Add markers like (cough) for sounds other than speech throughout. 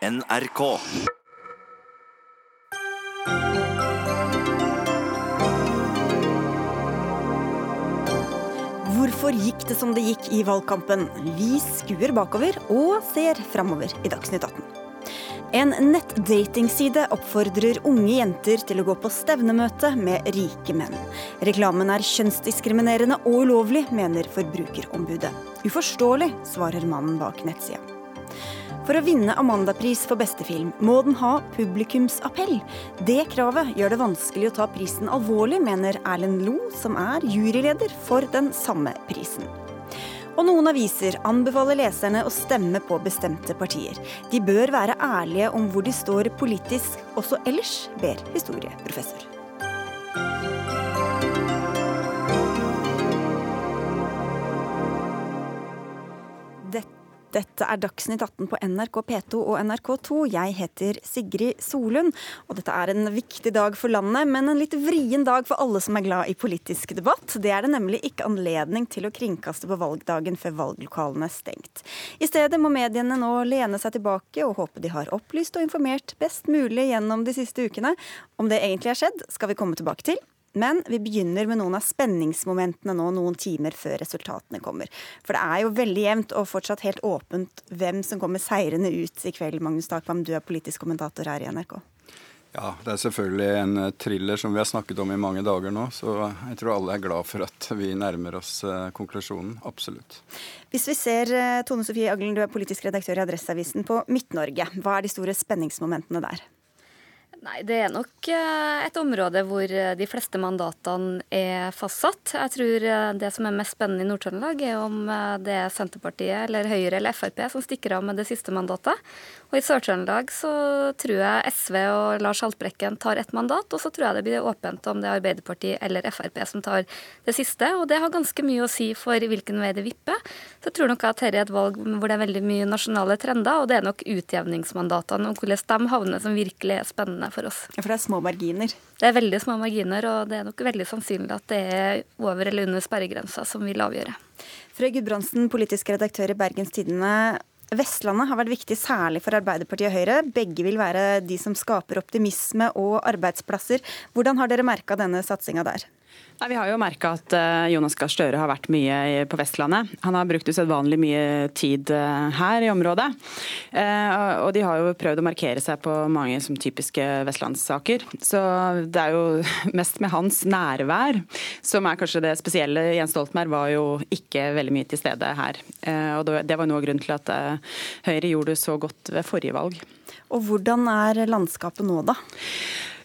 NRK. Hvorfor gikk det som det gikk i valgkampen? Vi skuer bakover og ser framover i Dagsnytt 18. En nettdatingside oppfordrer unge jenter til å gå på stevnemøte med rike menn. Reklamen er kjønnsdiskriminerende og ulovlig, mener Forbrukerombudet. Uforståelig, svarer mannen bak nettsida. For å vinne Amandapris for beste film må den ha publikumsappell. Det kravet gjør det vanskelig å ta prisen alvorlig, mener Erlend Lo, som er juryleder for den samme prisen. Og noen aviser anbefaler leserne å stemme på bestemte partier. De bør være ærlige om hvor de står politisk også ellers, ber historieprofessor. Dette er Dagsnytt 18 på NRK P2 og NRK2. Jeg heter Sigrid Solund, og dette er en viktig dag for landet, men en litt vrien dag for alle som er glad i politisk debatt. Det er det nemlig ikke anledning til å kringkaste på valgdagen før valglokalene er stengt. I stedet må mediene nå lene seg tilbake og håpe de har opplyst og informert best mulig gjennom de siste ukene. Om det egentlig har skjedd, skal vi komme tilbake til. Men vi begynner med noen av spenningsmomentene nå noen timer før resultatene kommer. For det er jo veldig jevnt og fortsatt helt åpent hvem som kommer seirende ut i kveld. Magnus Takvam, du er politisk kommentator her i NRK. Ja, det er selvfølgelig en eh, thriller som vi har snakket om i mange dager nå. Så jeg tror alle er glad for at vi nærmer oss eh, konklusjonen. Absolutt. Hvis vi ser eh, Tone Sofie Aglen, du er politisk redaktør i Adresseavisen på Midt-Norge. Hva er de store spenningsmomentene der? Nei, Det er nok eh, et område hvor eh, de fleste mandatene er fastsatt. Jeg tror eh, det som er mest spennende i Nord-Trøndelag, er om det er Senterpartiet eller Høyre eller Frp som stikker av med det siste mandatet. Og I Sør-Trøndelag så tror jeg SV og Lars Haltbrekken tar ett mandat, og så tror jeg det blir åpent om det er Arbeiderpartiet eller Frp som tar det siste. Og det har ganske mye å si for hvilken vei det vipper. Så jeg tror nok at dette er et valg hvor det er veldig mye nasjonale trender, og det er nok utjevningsmandatene og hvordan de havner som virkelig er spennende for oss. Ja, For det er små marginer? Det er veldig små marginer, og det er nok veldig sannsynlig at det er over eller under sperregrensa som vil avgjøre. Frøy Gudbrandsen, politisk redaktør i Bergens Tidende. Vestlandet har vært viktig særlig for Arbeiderpartiet og Høyre. Begge vil være de som skaper optimisme og arbeidsplasser. Hvordan har dere merka denne satsinga der? Nei, vi har jo merka at uh, Jonas Gahr Støre har vært mye på Vestlandet. Han har brukt usedvanlig mye tid uh, her i området. Uh, og de har jo prøvd å markere seg på mange som typiske vestlandssaker. Så det er jo (laughs) mest med hans nærvær som er kanskje det spesielle. Jens Stoltenberg var jo ikke veldig mye til stede her. og det var noe av grunnen til at Høyre gjorde det så godt ved forrige valg. Og hvordan er landskapet nå, da?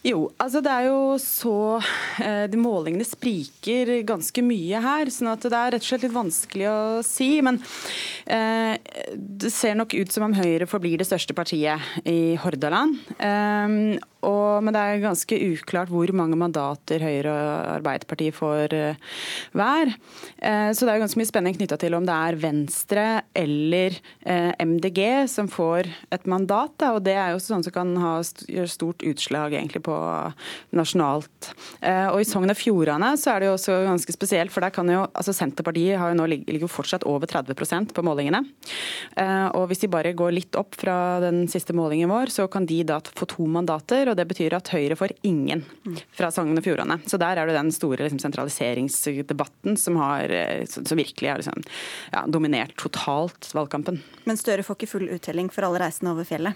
Jo, altså det er jo så eh, de Målingene spriker ganske mye her, sånn at det er rett og slett litt vanskelig å si. Men eh, det ser nok ut som om Høyre forblir det største partiet i Hordaland. Eh, og, men det er ganske uklart hvor mange mandater Høyre og Arbeiderpartiet får uh, hver. Uh, så det er ganske mye spenning knytta til om det er Venstre eller eh, MDG som får et mandat. Da, og det er jo sånn som kan ha stort utslag egentlig på nasjonalt. og i Sogn og Fjordane så er det jo også ganske spesielt, for der kan jo altså Senterpartiet har jo nå ligger fortsatt over 30% på målingene. og hvis de bare går litt opp fra den siste målingen vår, så kan de da få to mandater. og og Det betyr at Høyre får ingen fra Sogn og Fjordane. Så der er det den store liksom, sentraliseringsdebatten som, har, eh, som virkelig har liksom, ja, dominert totalt valgkampen. Men Støre får ikke full uttelling for alle reisende over fjellet?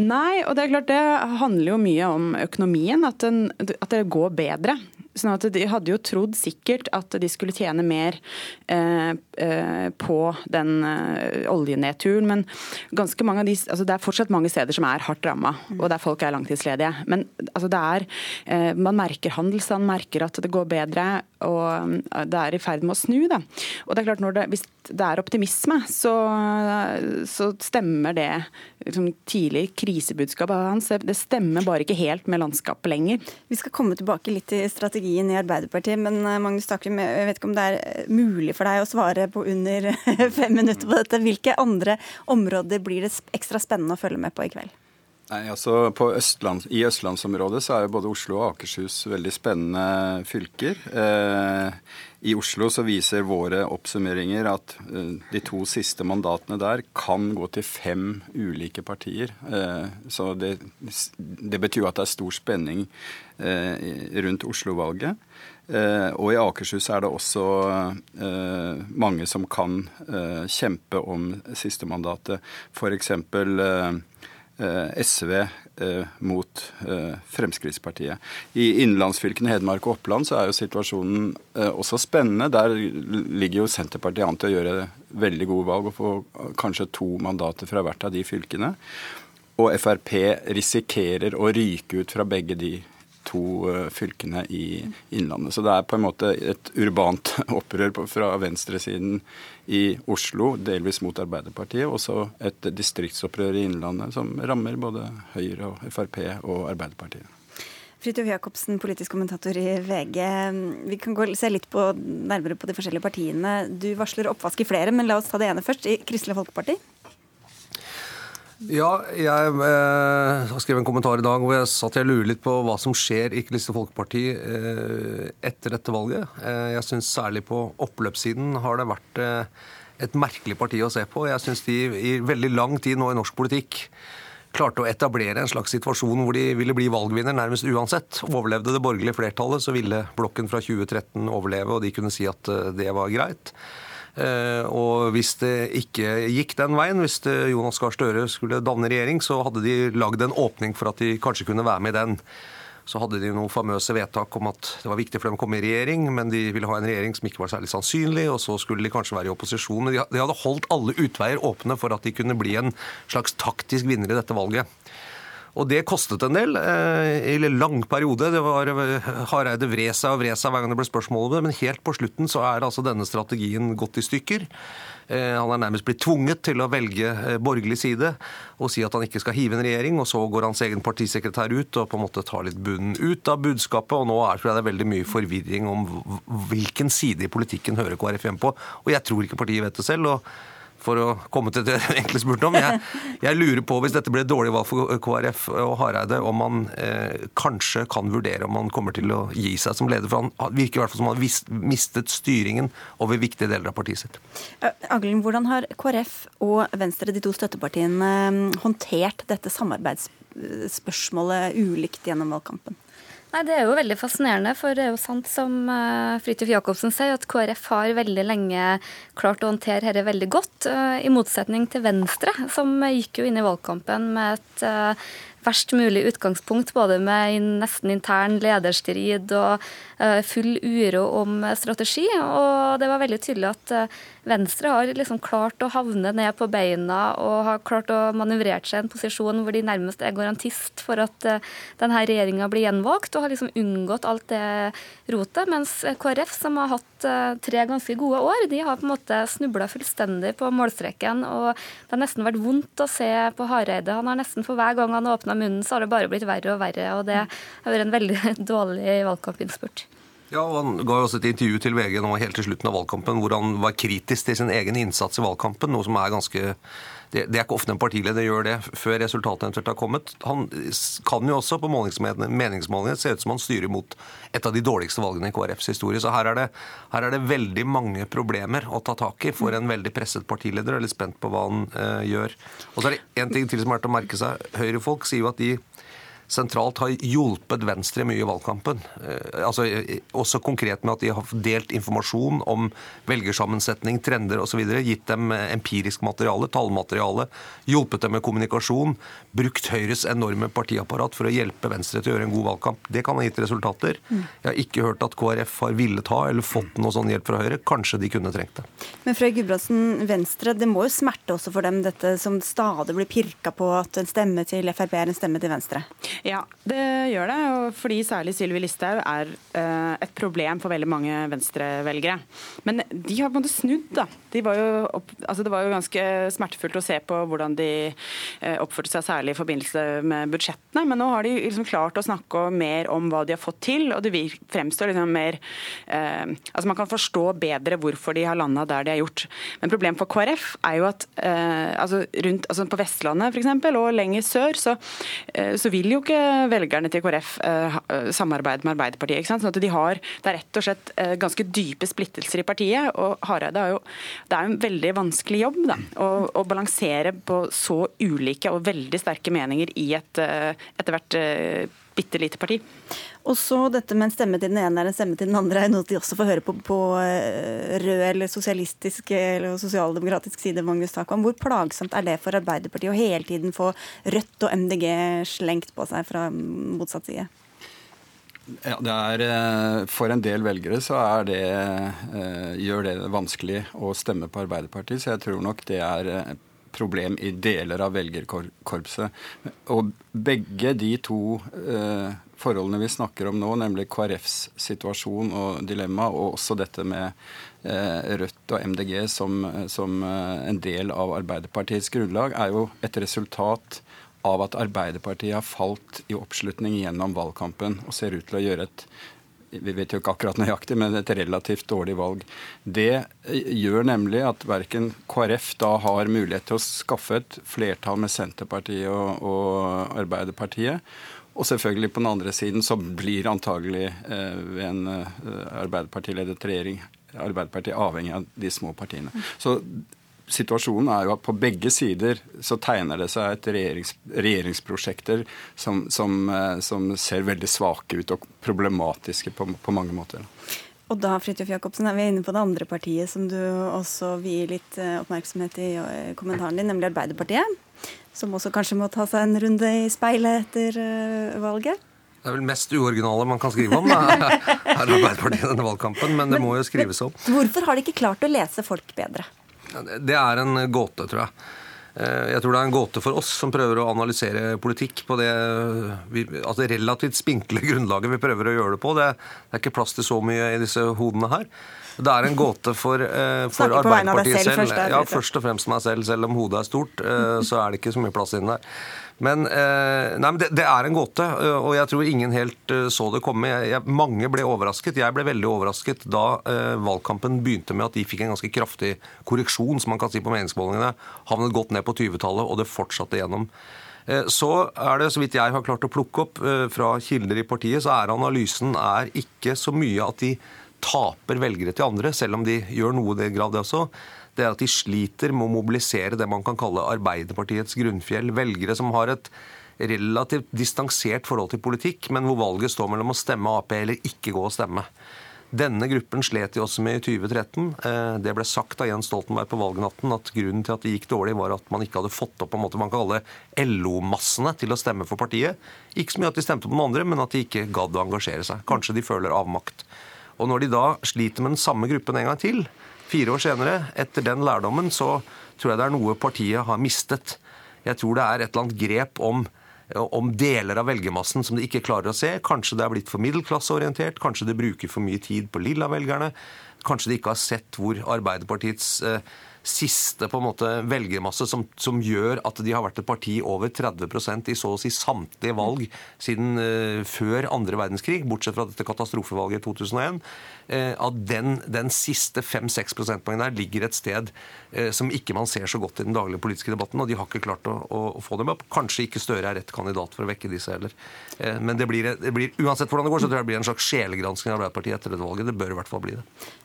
Nei, og det er klart det handler jo mye om økonomien. At, den, at det går bedre. Sånn at De hadde jo trodd sikkert at de skulle tjene mer eh, eh, på den eh, oljenedturen, men ganske mange av de, altså det er fortsatt mange steder som er hardt ramma, og der folk er langtidsledige. Men altså det er, eh, man merker handelsstand, merker at det går bedre, og eh, det er i ferd med å snu. Da. Og det er klart det, Hvis det er optimisme, så, så stemmer det liksom, tidlig krisebudskapet hans. Det stemmer bare ikke helt med landskapet lenger. Vi skal komme tilbake litt til strategien i Arbeiderpartiet, men eh, Magnus Takrum, jeg vet ikke om det er eh, mulig for deg å svare på under (laughs) fem minutter på dette. Hvilke andre områder blir det ekstra spennende å følge med på i kveld? Nei, altså Østland, I østlandsområdet så er jo både Oslo og Akershus veldig spennende fylker. Eh, I Oslo så viser våre oppsummeringer at eh, de to siste mandatene der kan gå til fem ulike partier. Eh, så det, det, betyr at det er stor spenning eh, rundt Oslo-valget. Eh, og i Akershus er det også eh, mange som kan kjempe om sistemandatet. F.eks. Eh, SV eh, mot eh, Fremskrittspartiet. I innenlandsfylkene Hedmark og Oppland så er jo situasjonen også spennende. Der ligger jo Senterpartiet an til å gjøre veldig gode valg og få kanskje to mandater fra hvert av de fylkene. Og Frp risikerer å ryke ut fra begge de to fylkene i Innlandet. Så det er på en måte et urbant (laughs) opprør fra venstresiden i Oslo, delvis mot Arbeiderpartiet, og så et distriktsopprør i Innlandet som rammer både Høyre og Frp og Arbeiderpartiet. Fridtjof Jacobsen, politisk kommentator i VG. Vi kan gå, se litt på, nærmere på de forskjellige partiene. Du varsler oppvask i flere, men la oss ta det ene først. I Kristelig Folkeparti? Ja, jeg eh, har skrevet en kommentar i dag hvor jeg satt og lurer litt på hva som skjer i Kristelig Folkeparti eh, etter dette valget. Eh, jeg syns særlig på oppløpssiden har det vært eh, et merkelig parti å se på. Jeg syns de i veldig lang tid nå i norsk politikk klarte å etablere en slags situasjon hvor de ville bli valgvinner nærmest uansett. Overlevde det borgerlige flertallet, så ville blokken fra 2013 overleve, og de kunne si at eh, det var greit. Eh, og hvis det ikke gikk den veien, hvis Jonas Gahr Støre skulle danne regjering, så hadde de lagd en åpning for at de kanskje kunne være med i den. Så hadde de noen famøse vedtak om at det var viktig for dem å komme i regjering, men de ville ha en regjering som ikke var særlig sannsynlig, og så skulle de kanskje være i opposisjon. De hadde holdt alle utveier åpne for at de kunne bli en slags taktisk vinner i dette valget. Og det kostet en del eh, i en lang periode. Det var eh, Hareide vred seg og vred seg hver gang det ble spørsmål om det, men helt på slutten så er altså denne strategien gått i stykker. Eh, han er nærmest blitt tvunget til å velge borgerlig side og si at han ikke skal hive en regjering, og så går hans egen partisekretær ut og på en måte tar litt bunnen ut av budskapet. Og nå er tror jeg det er veldig mye forvirring om hvilken side i politikken hører KrF hjemme på. Og jeg tror ikke partiet vet det selv. og for å komme til det du egentlig spurte om. Jeg, jeg, lurer på, hvis dette blir et dårlig valg for KrF og Hareide, om man eh, kanskje kan vurdere om han kommer til å gi seg som leder. For han virker i hvert fall som han har mistet styringen over viktige deler av partiet sitt. Aglen, hvordan har KrF og Venstre, de to støttepartiene, håndtert dette samarbeidsspørsmålet ulikt gjennom valgkampen? Nei, Det er jo veldig fascinerende, for det er jo sant som uh, Fridtjof Jacobsen sier, at KrF har veldig lenge klart å håndtere dette veldig godt, uh, i motsetning til Venstre, som gikk jo inn i valgkampen med et uh, verst mulig utgangspunkt, både med nesten intern lederstrid og eh, full uro om strategi. Og det var veldig tydelig at eh, Venstre har liksom klart å havne ned på beina og har klart å manøvrere seg i en posisjon hvor de nærmest er garantist for at eh, denne regjeringa blir gjenvalgt, og har liksom unngått alt det rotet. Mens KrF, som har hatt tre ganske gode år, de har på en måte snubla fullstendig på målstreken. Og det har nesten vært vondt å se på Hareide. Han har nesten for hver gang han har åpna munnen, så har det bare blitt verre og verre. Og det har vært en veldig (laughs) dårlig valgkampinnspurt. Ja, og Han ga også et intervju til VG nå helt til slutten av valgkampen hvor han var kritisk til sin egen innsats i valgkampen, noe som er ganske det, det, er ikke ofte en partileder gjør det før resultatet har kommet. Han kan jo også på meningsmålingene se ut som han styrer mot et av de dårligste valgene i KrFs historie. Så her er, det, her er det veldig mange problemer å ta tak i for en veldig presset partileder. Jeg er litt spent på hva han eh, gjør. Og så er det én ting til som er til å merke seg. Høyrefolk sier jo at de sentralt har hjulpet Venstre mye i valgkampen. Eh, altså, også konkret med at de har delt informasjon om velgersammensetning, trender osv. Gitt dem eh, empirisk materiale, tallmateriale, hjulpet dem med kommunikasjon. Brukt Høyres enorme partiapparat for å hjelpe Venstre til å gjøre en god valgkamp. Det kan ha gitt resultater. Mm. Jeg har ikke hørt at KrF har villet ha eller fått noe sånn hjelp fra Høyre. Kanskje de kunne trengt det. Men Frøy Gudbrandsen, Venstre, det må jo smerte også for dem, dette som stadig blir pirka på at en stemme til Frp er en stemme til Venstre? Ja, det gjør det. Fordi særlig Sylvi Listhaug er uh, et problem for veldig mange venstrevelgere. Men de har på en måte snudd, da. De var opp, altså det var jo ganske smertefullt å se på hvordan de uh, oppførte seg, særlig i forbindelse med budsjettene. Men nå har de liksom klart å snakke mer om hva de har fått til, og det fremstår liksom mer uh, Altså man kan forstå bedre hvorfor de har landa der de har gjort. Men problemet for KrF er jo at altså rundt, altså på Vestlandet f.eks. og lenger sør, så, så vil jo ikke ikke velgerne til KrF eh, eh, samarbeide med Arbeiderpartiet. Sånn at de har, Det er rett og slett eh, ganske dype splittelser i partiet. og Hareide har jo, Det er jo en veldig vanskelig jobb da, å, å, balansere på så ulike og veldig sterke meninger i et etter hvert bitte lite parti. Og så dette med en stemme til den ene er en stemme til den andre, er noe de også får høre på, på eh, rød eller sosialistisk eller sosialdemokratisk side. Magnus Takvam. Hvor plagsomt er det for Arbeiderpartiet å hele tiden få Rødt og MDG slengt på seg fra motsatt side? Ja, det er, eh, For en del velgere så er det, eh, gjør det vanskelig å stemme på Arbeiderpartiet, så jeg tror nok det er problem i deler av velgerkorpset. Og begge de to eh, forholdene vi snakker om nå, nemlig KrFs situasjon og dilemma, og også dette med eh, Rødt og MDG som, som eh, en del av Arbeiderpartiets grunnlag, er jo et resultat av at Arbeiderpartiet har falt i oppslutning gjennom valgkampen og ser ut til å gjøre et vi vet jo ikke akkurat nøyaktig, men et relativt dårlig valg. Det gjør nemlig at verken KrF da har mulighet til å skaffe et flertall med Senterpartiet og, og Arbeiderpartiet. Og selvfølgelig på den andre siden så blir antagelig eh, ved en eh, Arbeiderpartiledet regjering Arbeiderpartiet avhengig av de små partiene. Så situasjonen er jo at på begge sider så tegner det seg et regjerings, regjeringsprosjekter som, som, eh, som, ser veldig svake ut og problematiske på, på mange måter. Og da Fridtjof Jacobsen, er vi inne på det andre partiet som du også vier litt eh, oppmerksomhet i eh, kommentaren din, nemlig Arbeiderpartiet. Som også kanskje må ta seg en runde i speilet etter valget. Det er vel mest uoriginale man kan skrive om, da, (laughs) er Arbeiderpartiet i denne valgkampen. Men det må jo skrives om. Hvorfor har de ikke klart å lese folk bedre? Det er en gåte, tror jeg. Eh, jeg tror det er en gåte for oss som prøver å analysere politikk på det altså relativt spinkle (laughs) grunnlaget vi prøver å gjøre det på. Det, er ikke plass til så mye i disse hodene her. Det er en gåte for, eh, for Arbeiderpartiet selv. selv. ja, først og fremst meg selv. Selv om hodet er stort, eh, så er det ikke så mye plass inni der. Men, eh, nei, men det, det, er en gåte, eh, og jeg tror ingen helt eh, så det komme. Jeg, jeg, mange ble overrasket. Jeg ble veldig overrasket da eh, valgkampen begynte med at de fikk en ganske kraftig korreksjon, som man kan si på meningsmålingene. Havnet godt ned på 20-tallet, og det fortsatte gjennom. Så er det, så vidt jeg har klart å plukke opp fra kilder i partiet, så er analysen er ikke så mye at de taper velgere til andre, selv om de gjør noe i det grad, det også det er at de sliter med å mobilisere det man kan kalle Arbeiderpartiets grunnfjell. Velgere som har et relativt distansert forhold til politikk, men hvor valget står mellom å stemme Ap eller ikke gå og stemme. Denne gruppen slet de også med i 2013. Eh, det ble sagt av Jens Stoltenberg på valgnatten at grunnen til at det gikk dårlig, var at man ikke hadde fått opp på en måte man kaller LO-massene til å stemme for partiet. Ikke så mye at de stemte på noen andre, men at de ikke gadd å engasjere seg. Kanskje de føler avmakt. Og når de da sliter med den samme gruppen en gang til, Fire år senere, etter den lærdommen, så tror jeg det er noe partiet har mistet. Jeg tror det er et eller annet grep om, om deler av velgermassen som de ikke klarer å se. Kanskje det er blitt for middelklasseorientert, kanskje det bruker for mye tid på lilla-velgerne. Kanskje de ikke har sett hvor Arbeiderpartiets eh, siste på en måte velgermasse som, som, gjør at de har vært et parti over 30% i så å si samtlige valg siden uh, før andre verdenskrig, bortsett fra dette katastrofevalget i 2001, uh, at den, den siste 5-6 prosentpoengene der ligger et sted uh, som ikke man ser så godt i den daglige politiske debatten, og de har ikke klart å, å, å få dem opp. Kanskje ikke Støre er rett kandidat for å vekke disse heller. men det blir, det blir, uansett hvordan det går, så tror jeg det blir en slags sjelegransking av Arbeiderpartiet etter dette valget. Det bør i hvert fall bli det.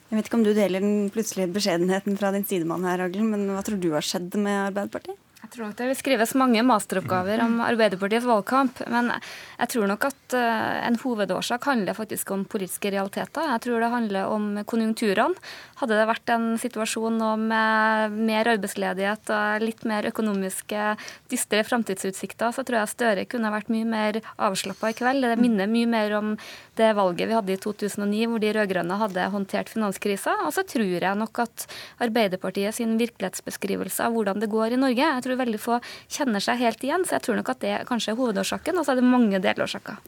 Jeg vet ikke om du deler den plutselige beskjedenheten fra din sidemann her, Aglen, men hva tror du har skjedd med Arbeiderpartiet? Jeg tror nok det vil skrives mange masteroppgaver om Arbeiderpartiets valgkamp. Men jeg tror nok at eh, en hovedårsak handler faktisk om politiske realiteter. Jeg tror det handler om konjunkturene. Hadde det vært en situasjon med mer arbeidsledighet og litt mer økonomiske dystre framtidsutsikter, så tror jeg Støre kunne vært mye mer avslappa i kveld. Det minner mye mer om det valget vi hadde i 2009, hvor de rød-grønne hadde håndtert finanskrisa. Og så tror jeg nok at Arbeiderpartiet sin virkelighetsbeskrivelse av hvordan det går i Norge jeg tror tror veldig få kjenner seg helt igjen. Så jeg tror nok at det kanskje er hovedårsaken, og så er det mange delårsaker.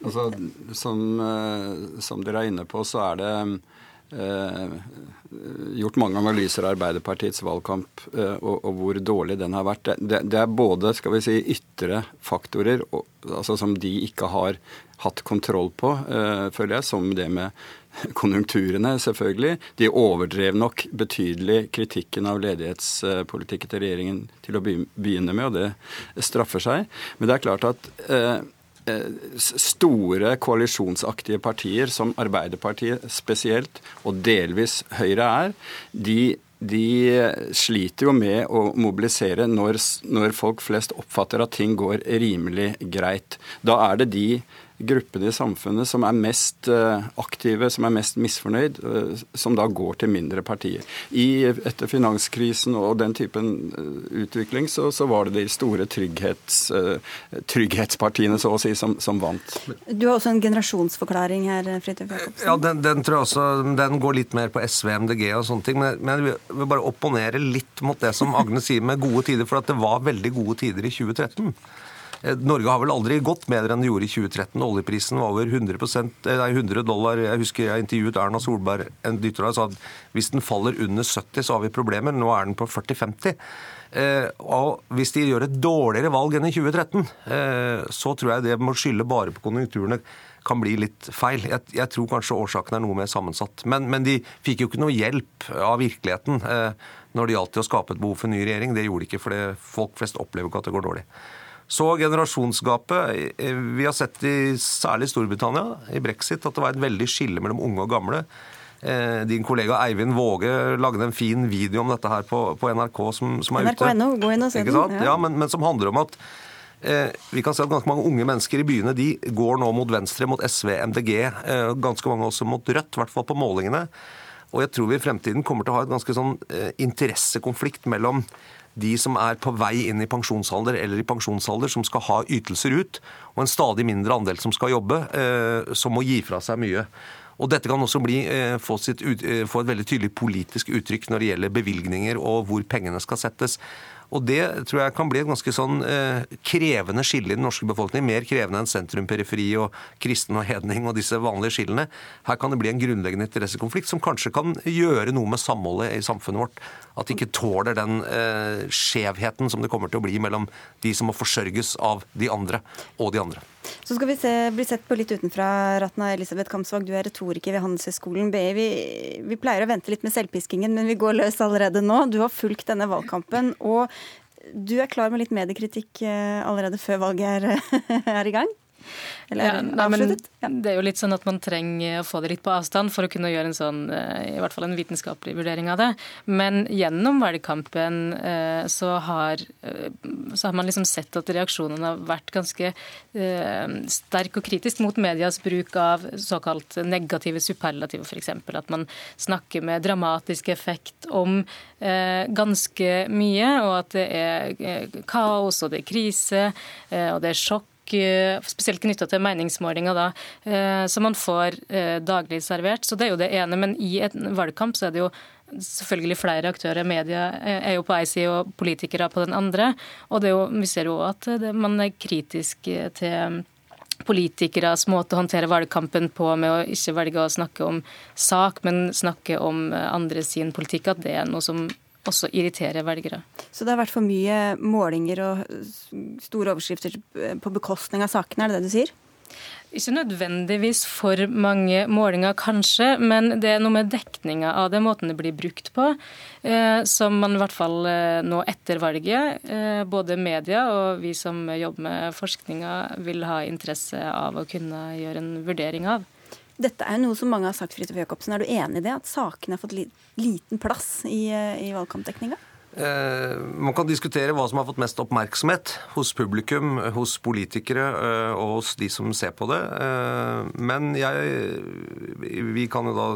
Altså, som, eh, som, dere er inne på, så er det eh, gjort mange analyser av Arbeiderpartiets valgkamp eh, og, og, hvor dårlig den har vært. Det, det, er både skal vi si, ytre faktorer og, altså, som de ikke har hatt kontroll på, eh, føler jeg, som det med (laughs) konjunkturene, selvfølgelig. De overdrev nok betydelig kritikken av ledighetspolitikken til regjeringen til å begynne med, og det straffer seg. Men det er klart at eh, Eh, store koalisjonsaktige partier, som Arbeiderpartiet spesielt, og delvis Høyre er, de, de sliter jo med å mobilisere når, når folk flest oppfatter at ting går rimelig greit. Da er det de gruppene i samfunnet som er mest eh, aktive, som er mest misfornøyd, eh, som da går til mindre partier. I, etter finanskrisen og den typen eh, utvikling så, så var det de store trygghets, trygghetspartiene så å si, som, som, vant. Du har også en generasjonsforklaring her, Fridtjof Jacobsen. Ja, den, den, tror jeg også den går litt mer på SV, MDG og sånne ting. Men, men jeg vil bare opponere litt mot det som Agne sier med gode tider, for at det var veldig gode tider i 2013. Eh, Norge har vel aldri gått bedre enn det gjorde i 2013. Oljeprisen var over 100, eh, nei, 100 dollar. Jeg husker jeg intervjuet Erna Solberg en dytter og sa at hvis den faller under 70, så har vi problemer. Nå er den på 40-50. Eh, og hvis de gjør et dårligere valg enn i 2013, så tror jeg det må skylde bare på konjunkturene kan bli litt feil. Jeg, jeg, tror kanskje årsaken er noe mer sammensatt. Men, men, de fikk jo ikke noe hjelp av virkeligheten eh, når det gjaldt å skape et behov for en ny regjering. Det gjorde de ikke, for folk flest opplever ikke at det går dårlig. Så generasjonsgapet. Vi har sett i særlig Storbritannia, i brexit, at det var et veldig skille mellom unge og gamle. Eh, din kollega Eivind Våge lagde en fin video om dette her på, på NRK som, som er NRK ute. NRK.no, gå inn og se den. Ja, ja men, men, som handler om at eh, vi kan se at ganske mange unge mennesker i byene de går nå mot venstre, mot SV, MDG, eh, ganske mange også mot Rødt, i hvert fall på målingene. Og jeg tror vi i fremtiden kommer til å ha et ganske sånn eh, interessekonflikt mellom de som er på vei inn i pensjonsalder eller i pensjonsalder, som skal ha ytelser ut, og en stadig mindre andel som skal jobbe, eh, som må gi fra seg mye. Og Dette kan også bli, eh, få, sitt, eh, få, et veldig tydelig politisk uttrykk når det gjelder bevilgninger og hvor pengene skal settes. Og Det tror jeg kan bli et ganske sånn krevende skille i den norske befolkning. Mer krevende enn sentrum-periferi og kristen og hedning og disse vanlige skillene. Her kan det bli en grunnleggende interessekonflikt som kanskje kan gjøre noe med samholdet i samfunnet vårt. At de ikke tåler den eh, skjevheten som det kommer til å bli mellom de som må forsørges av de andre, og de andre. Så skal vi se, bli sett på litt utenfra. Ratna Elisabeth Kamsvåg, du er retoriker ved Handelshøyskolen BI. Vi, vi pleier å vente litt med selvpiskingen, men vi går løs allerede nå. Du har fulgt denne valgkampen, og du er klar med litt mediekritikk eh, allerede før valget er, (laughs) er i gang? Eller ja, avsluttet? Ja. Det er jo litt sånn at man trenger å få det litt på avstand for å kunne gjøre en sånn, eh, i hvert fall en vitenskapelig vurdering av det. Men gjennom valgkampen eh, så har, eh, så har man liksom sett at reaksjonene har vært ganske sterk og kritisk mot medias bruk av såkalt negative superlativer, f.eks. At man snakker med dramatisk effekt om ganske mye, og at det er kaos og det er krise og det er sjokk spesielt knytta til meningsmålinger, da, eh, som man får eh, daglig servert. Så det er jo det ene. Men i en valgkamp så er det jo selvfølgelig flere aktører. Media er jo på ei side og politikere på den andre. Og jo, vi ser jo at man er kritisk til politikeres måte å håndtere valgkampen på med å ikke velge å snakke om sak, men snakke om andre sin politikk. At det er noe som også irritere velgere. Så det har vært for mye målinger og store overskrifter på bekostning av sakene, er det det du sier? Ikke nødvendigvis for mange målinger, kanskje, men det er noe med dekninga av det, måten det blir brukt på, eh, som man i hvert fall eh, nå etter valget, eh, både media og vi som jobber med forskninga, vil ha interesse av å kunne gjøre en vurdering av. Dette er noe som mange har sagt, Fridtjof Jacobsen. Er du enig i det? At sakene har fått liten plass i, eh, i valgkampdekninga? Eh, man kan diskutere hva som har fått mest oppmerksomhet hos publikum, hos politikere eh, og hos de som ser på det. Eh, men jeg, vi kan jo da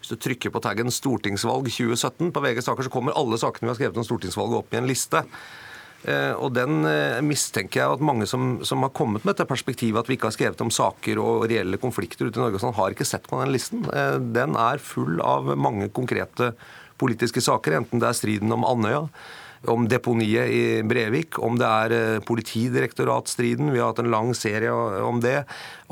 hvis du trykker på taggen 'stortingsvalg 2017' på VG saker, så kommer alle sakene vi har skrevet om stortingsvalget opp i en liste. Eh, og den eh, mistenker jeg at mange som, som, har kommet med dette perspektivet, at vi ikke har skrevet om saker og reelle konflikter ute i Norge, sånn, har ikke sett på den listen. Eh, den er full av mange konkrete politiske saker, enten det er striden om Andøya, om deponiet i Brevik, om det er eh, politidirektoratstriden, vi har hatt en lang serie om det,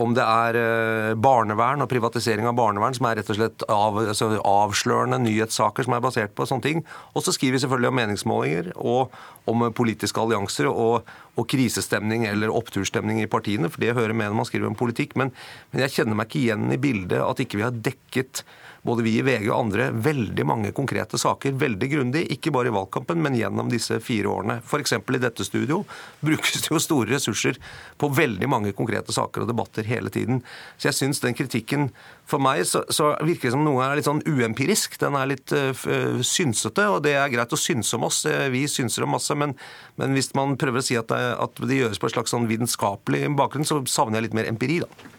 om det er eh, barnevern og privatisering av barnevern, som er rett og slett av, altså avslørende nyhetssaker som er basert på sånne ting. Og så skriver vi selvfølgelig om meningsmålinger og om politiske allianser og, og krisestemning eller oppturstemning i partiene, for det hører med når man skriver om politikk. Men, men jeg kjenner meg ikke igjen i bildet at ikke vi har dekket både vi i VG og andre, veldig mange konkrete saker veldig grundig. Ikke bare i valgkampen, men gjennom disse fire årene. F.eks. i dette studio (laughs) brukes det jo store ressurser på veldig mange konkrete saker og debatter hele tiden. Så jeg syns den kritikken For meg så, så, virker det som noe er litt sånn uempirisk. Den er litt uh, synsete, og det er greit å synse om oss. Eh, vi synser om masse, men, men hvis man prøver å si at det, at det gjøres på en slags sånn vitenskapelig bakgrunn, så savner jeg litt mer empiri, da.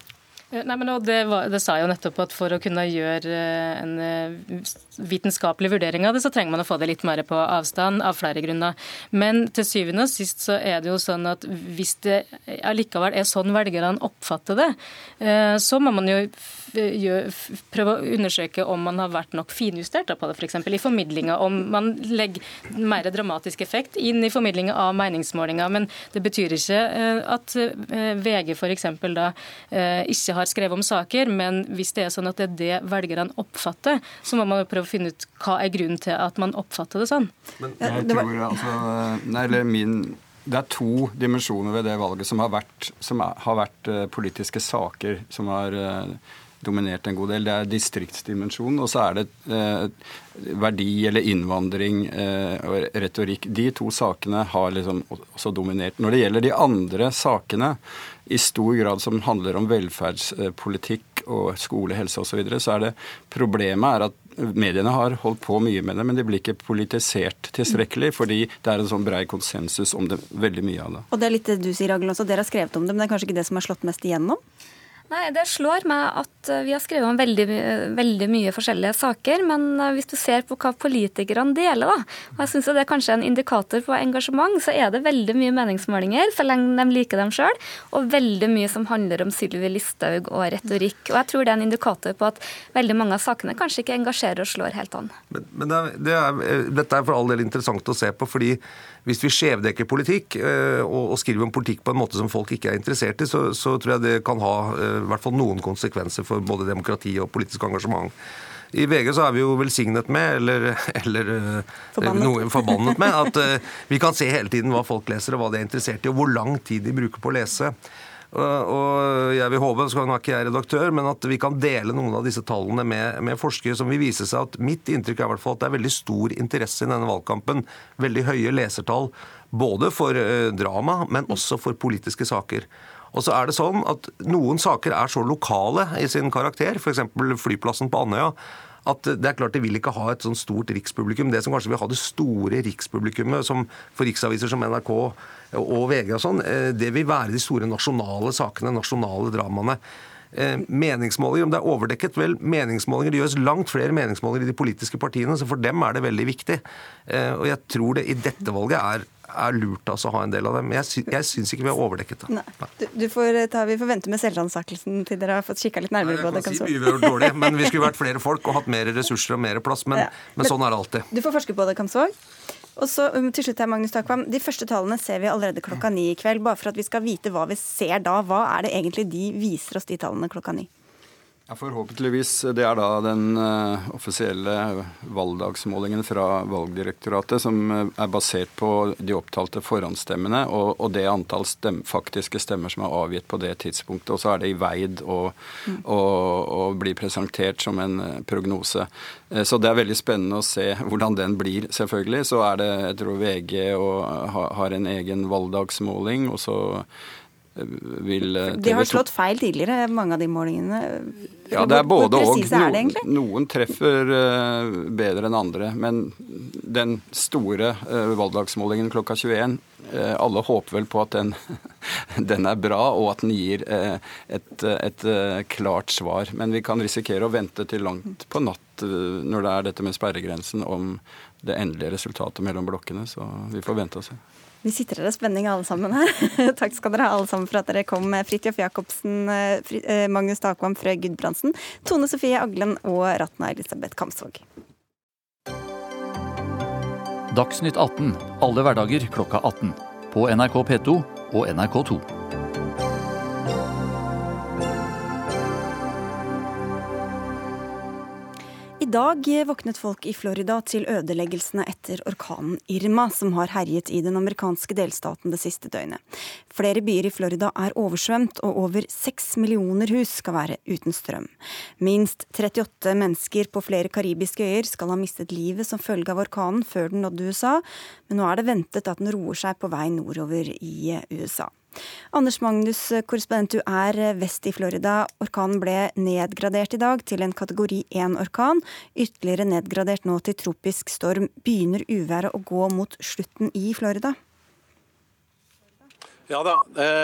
Eh, nei, men det, var, det, sa jeg jo nettopp at For å kunne gjøre eh, en eh, vitenskapelig vurdering av det, så trenger man å få det litt mer på avstand, av flere grunner. Men til syvende og sist så er det jo sånn at hvis det allikevel er sånn velgerne oppfatter det, så må man jo prøve å undersøke om man har vært nok finjustert på det, f.eks. For i formidlinga. Om man legger mer dramatisk effekt inn i formidlinga av meningsmålinger. Men det betyr ikke at VG f.eks. da ikke har skrevet om saker. Men hvis det er sånn at det er det velgerne oppfatter, så må man prøve å finne ut hva er grunnen til at man oppfatter det sånn. Men, jeg tror altså, nei, eller min det er to dimensjoner ved det valget som har vært, som har vært politiske saker som har dominert en god del. Det er distriktsdimensjonen, og så er det eh, verdi eller innvandring eh, og retorikk. De to sakene har liksom også dominert. Når det gjelder de andre sakene, i stor grad som handler om velferdspolitikk og skole, helse osv., så, videre, så er det problemet er at mediene har holdt på mye med det, men de blir ikke politisert tilstrekkelig, fordi det er en sånn brei konsensus om det, veldig mye av det. Og det er litt det du sier, Aglen, også. Dere har skrevet om det, men det er kanskje ikke det som har slått mest igjennom? Nei, Det slår meg at eh, vi har skrevet om veldig, veldig, mye forskjellige saker. Men eh, hvis du ser på hva politikerne deler, da, og jeg syns det er kanskje en indikator på engasjement, så er det veldig mye meningsmålinger, så lenge de liker dem sjøl, og veldig mye som handler om Sylvi Listhaug og retorikk. Og jeg tror det er en indikator på at veldig mange av sakene kanskje ikke engasjerer og slår helt an. Men, men det er, det er, eh, dette er for all del interessant å se på, fordi hvis vi skjevdekker politikk eh, og, skriver om politikk på en måte som folk ikke er interessert i, så, så tror jeg det kan ha eh, i hvert fall noen konsekvenser for både demokrati og politisk engasjement. I VG så er vi jo velsignet med, eller, (laughs) eller eh, forbannet. Noe, forbannet med, at vi kan se hele tiden hva folk leser og hva de er interessert i, og hvor lang tid de bruker på å lese. Og jeg vil håpe, så nå er ikke jeg redaktør, men at vi kan dele noen av disse tallene med, med forskere som vil vise seg at mitt inntrykk er hvert fall at det er veldig stor interesse i denne valgkampen. Veldig høye lesertall. Både for eh, drama, men også for politiske saker. Og så er det sånn at Noen saker er så lokale i sin karakter, f.eks. flyplassen på Andøya at det er klart de vil ikke ha et sånn stort rikspublikum. Det som kanskje vil ha det store rikspublikummet som for riksaviser som NRK og VG og sånn, eh, det vil være de store nasjonale sakene, nasjonale dramaene. Eh, meningsmålinger, om det er overdekket Vel, meningsmålinger, det gjøres langt flere meningsmålinger i de politiske partiene, så for dem er det veldig viktig. Eh, og jeg tror det i dette valget er er lurt altså, å ha en del av dem. Jeg, sy jeg syns ikke vi har overdekket det. Du, du får ta, vi får vente med selvransakelsen til dere har fått kikka litt nærmere på det. Kan si vi har gjort dårlig, men vi skulle vært flere folk og hatt mer ressurser og mer plass. Men, (laughs) ja. men, men sånn er det alltid. Du får forske på det, Kamsvåg. Og så um, til slutt her, Magnus Takvam. De første tallene ser vi allerede klokka ni i kveld. Bare for at vi skal vite hva vi ser da. Hva er det egentlig de viser oss, de tallene klokka ni? Ja, Forhåpentligvis. Det er da den uh, offisielle valgdagsmålingen fra Valgdirektoratet som uh, er basert på de opptalte forhåndsstemmene og, og det antall stem, faktiske stemmer som er avgitt på det tidspunktet. Og så er det i veid og, og, og blir presentert som en uh, prognose. så det er veldig spennende å se hvordan den blir, selvfølgelig. Så er det, jeg tror VG har en egen valgdagsmåling. og så vil eh, De har slått feil tidligere, mange av de målingene. Ja, det er både og. Noen, noen treffer uh, bedre enn andre. Men den store uh, valgdagsmålingen klokka 21, uh, alle håper vel på at den, (laughs) den, er bra, og at den gir et, et klart svar. Men vi kan risikere å vente til langt på natt når det er dette med sperregrensen, om det endelige resultatet mellom blokkene. Så vi får vente og se. Vi sitter her i spenning alle sammen her. (laughs) Takk skal dere ha alle sammen for at dere kom. Fridtjof Jacobsen, eh, eh, Magnus Takvam, Frøy Gudbrandsen, Tone Sofie Aglen og Ratna Elisabeth Kamsvåg. Dagsnytt 18 alle hverdager klokka 18. På NRK P2 og NRK2. Dag våknet folk i Florida til ødeleggelsene etter orkanen Irma, som har herjet i den amerikanske delstaten det siste døgnet. Flere byer i Florida er oversvømt, og over seks millioner hus skal være uten strøm. Minst 38 mennesker på flere karibiske øyer skal ha mistet livet som følge av orkanen før den nådde USA, men nå er det ventet at den roer seg på vei nordover i USA. Anders Magnus, korrespondent, du er vest i Florida. Orkanen ble nedgradert i dag til en kategori 1-orkan. Ytterligere nedgradert nå til tropisk storm. Begynner uværet å gå mot slutten i Florida? Ja da,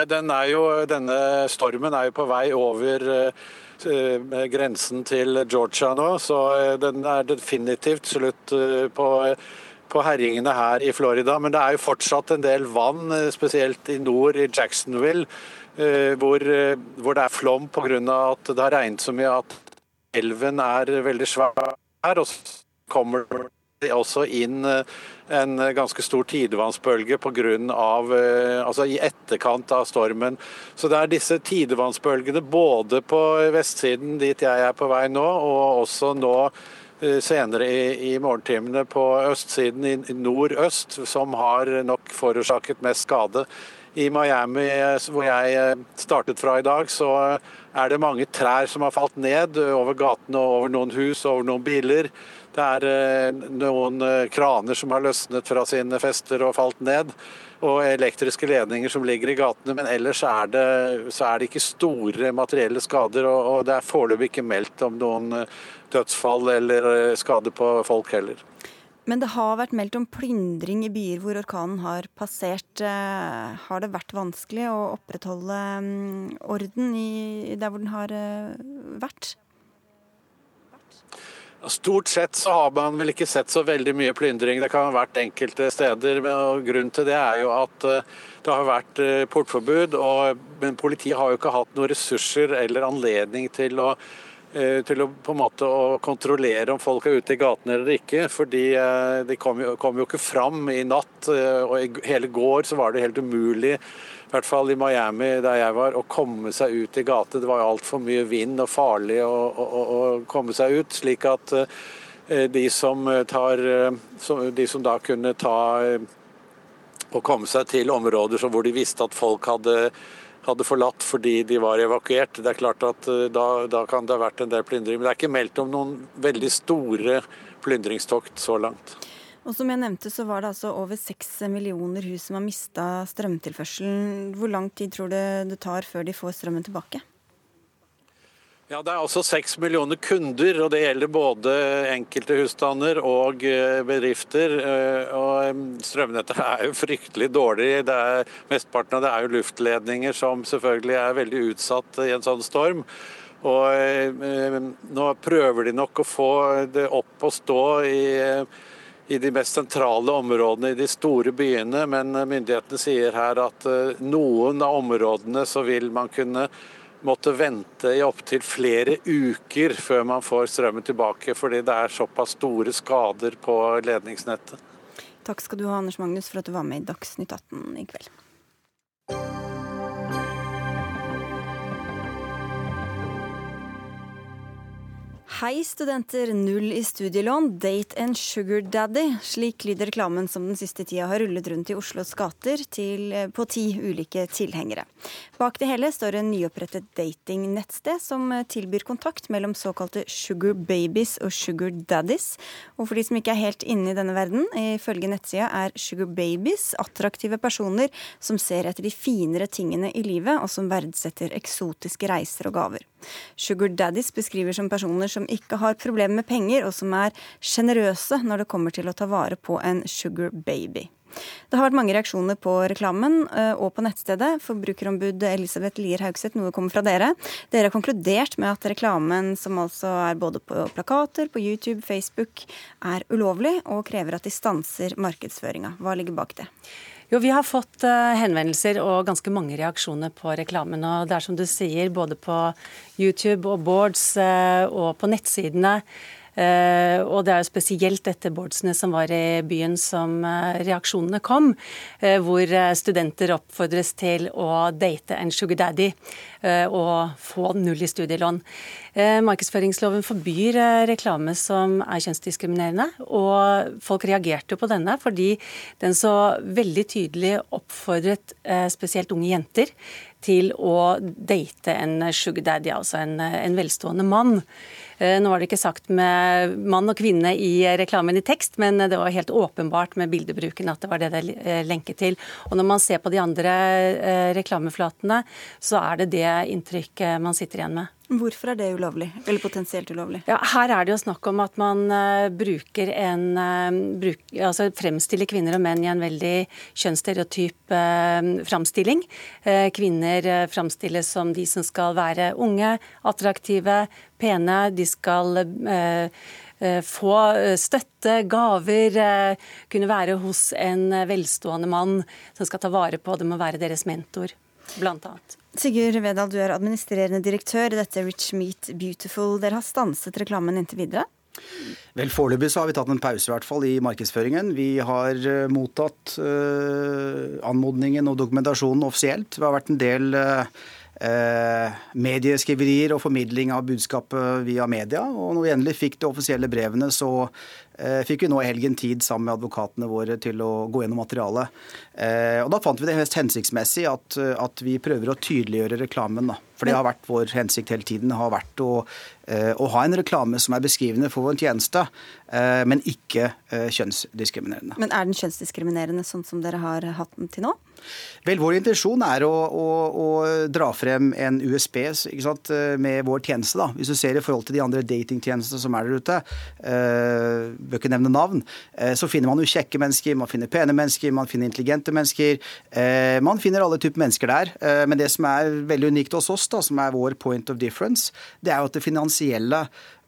den er jo, denne stormen er jo på vei over eh, grensen til Georgia nå, så eh, den er definitivt slutt eh, på på herjingene her i Florida. Men det er jo fortsatt en del vann, eh, spesielt i nord, i Jacksonville, eh, hvor, eh, hvor det er flom pga. at det har regnet så mye at elven er veldig svær. Og så kommer det også inn en ganske stor tidevannsbølge på grunn av, altså i etterkant av stormen. Så det er disse tidevannsbølgene både på vestsiden dit jeg er på vei nå, og også nå senere i, i morgentimene på østsiden i nordøst, som har nok forårsaket mest skade. I Miami, eh, hvor jeg eh, startet fra i dag, så er det mange trær som har falt ned over gatene, over noen hus, over noen biler. Det er noen kraner som har løsnet fra sine fester og falt ned og elektriske ledninger som ligger i gatene. Men ellers er det, så er det ikke store materielle skader, og, det er foreløpig ikke meldt om noen dødsfall eller skade på folk heller. Men det har vært meldt om plyndring i byer hvor orkanen har passert. Eh, har det vært vanskelig å opprettholde mm, orden i, der hvor den har vært? Stort sett så har man vel ikke sett så veldig mye plyndring. Det kan ha vært enkelte steder. og Grunnen til det er jo at eh, det har vært eh, portforbud. Og, men politiet har jo ikke hatt noen ressurser eller anledning til å, eh, til å på en måte kontrollere om folk er ute i gatene eller ikke. fordi de kom jo, kom jo ikke fram i natt. Og i hele går så var det helt umulig i hvert fall i Miami der jeg var, å komme seg ut i gate. Det var jo altfor mye vind og farlig å, å, å, komme seg ut. Slik at eh, de som, tar, eh, de som da kunne ta og eh, komme seg til områder hvor de visste at folk hadde, hadde forlatt fordi de var evakuert. Det er klart at da, da kan det ha vært en del plyndring. Men det er ikke meldt om noen veldig store plyndringstokt så langt. Og som jeg nevnte, så var det altså over seks millioner hus som har mista strømtilførselen. Hvor lang tid tror du det tar før de får strømmen tilbake? Ja, Det er altså seks millioner kunder, og det gjelder både enkelte husstander og eh, bedrifter. Eh, og Strømnettet er jo (laughs) fryktelig dårlig. Det er, mesteparten av det er jo luftledninger som selvfølgelig er veldig utsatt i en sånn storm. Og eh, Nå prøver de nok å få det opp og stå i i de mest sentrale områdene i de store byene, men myndighetene sier her at noen av områdene så vil man kunne måtte vente i opptil flere uker før man får strømmen tilbake, fordi det er såpass store skader på ledningsnettet. Takk skal du ha, Anders Magnus, for at du var med i Dagsnytt 18 i kveld. Hei, studenter. Null i studielån. Date and sugar daddy. Slik lyder reklamen som den siste tida har rullet rundt i Oslos gater til, eh, på ti ulike tilhengere. Bak det hele står en nyopprettet datingnettsted som eh, tilbyr kontakt mellom såkalte sugar babies og sugar daddies. Og for de som ikke er helt inne i denne verden, ifølge nettsida er sugar babies attraktive personer som ser etter de finere tingene i livet, og som verdsetter eksotiske reiser og gaver. Sugar daddies beskriver som personer som ikke har problemer med penger, og som er sjenerøse når det kommer til å ta vare på en sugar baby. Det har vært mange reaksjoner på reklamen eh, og på nettstedet. Forbrukerombud Elisabeth Lier Haugseth, noe kommer fra dere. Dere har konkludert med at reklamen, som altså er både på plakater, på YouTube, Facebook, er ulovlig, og krever at de stanser markedsføringa. Hva ligger bak det? Jo, Vi har fått uh, henvendelser og ganske mange reaksjoner på reklamen. og Det er som du sier, både på YouTube og boards uh, og på nettsidene Eh, og det er jo spesielt etter boardsene som var i byen som eh, reaksjonene kom, eh, hvor studenter oppfordres til å date en sugar daddy og få null i studielån. Markedsføringsloven forbyr reklame som er kjønnsdiskriminerende, og folk reagerte på denne fordi den så veldig tydelig oppfordret spesielt unge jenter til å date en sugar daddy, altså en, en velstående mann. Eh, nå var det ikke sagt med mann og kvinne i reklamen i tekst, men det var helt åpenbart med bildebruken at det var det det eh, lenket til. Og når man ser på de andre eh, reklameflatene, så er det det inntrykket man sitter igjen med. Hvorfor er det ulovlig, eller potensielt ulovlig? Ja, her er det jo snakk om at man uh, bruker en uh, bruk, altså fremstiller kvinner og menn i en veldig kjønnsstereotyp uh, framstilling. Uh, kvinner uh, framstilles som de som skal være unge, attraktive, pene. De skal få støtte, gaver, kunne være hos en velstående mann som skal ta vare på dem og være deres mentor, blant annet. Sigurd Vedal, du er administrerende direktør i dette Rich Meat Beautiful. Dere har stanset reklamen inntil videre? Vel, Foreløpig så har vi tatt en pause i hvert fall i markedsføringen. Vi har uh, mottatt uh, anmodningen og dokumentasjonen offisielt. Det har vært en del uh, medieskriverier og formidling av budskapet via media. Og når vi endelig fikk de offisielle brevene, så Eh, fikk vi nå i helgen tid sammen med advokatene våre til å gå gjennom materialet. Eh, og Da fant vi det mest hensiktsmessig at, at vi prøver å tydeliggjøre reklamen. Da. For det har vært vår hensikt hele tiden. har vært å, eh, å ha en reklame som er beskrivende for vår tjeneste, men ikke kjønnsdiskriminerende. Men er den kjønnsdiskriminerende sånn som dere har hatt den til nå? Vel, Vår intensjon er å, å, å dra frem en USB sant, med vår tjeneste. da. Hvis du ser i forhold til de andre datingtjenestene som er der ute, bør ikke nevne navn, eh, så finner man jo kjekke mennesker, man finner pene mennesker, man finner intelligente mennesker. Eh, man finner alle typer mennesker der. Eh, men det som er veldig unikt hos oss, da, som er vår point of difference, det er jo at det finansielle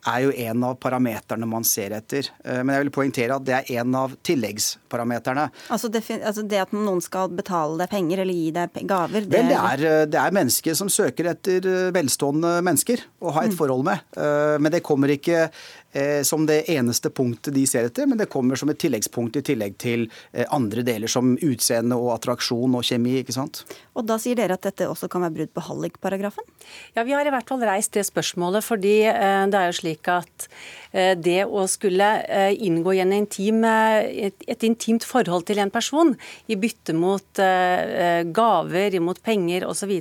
er jo en av parameterne man ser etter. Eh, men jeg vil poengtere at det er en av tilleggsparameterne. Altså det, altså det, at noen skal betale deg penger eller gi deg gaver? Det, Vel, det, er, eh, det er mennesker som søker etter eh, velstående mennesker å ha et mm. forhold med. Men det kommer ikke som det eneste punktet de ser etter, men det kommer som et tilleggspunkt i tillegg til andre deler som utseende og attraksjon og kjemi. ikke sant? Og da sier dere at dette også kan være brudd på hallikparagrafen? Ja, vi har i hvert fall reist det spørsmålet fordi det er jo slik at eh, det å skulle eh, inngå i en intim, eh, et, et, intimt forhold til en person i bytte mot gaver, imot penger osv.,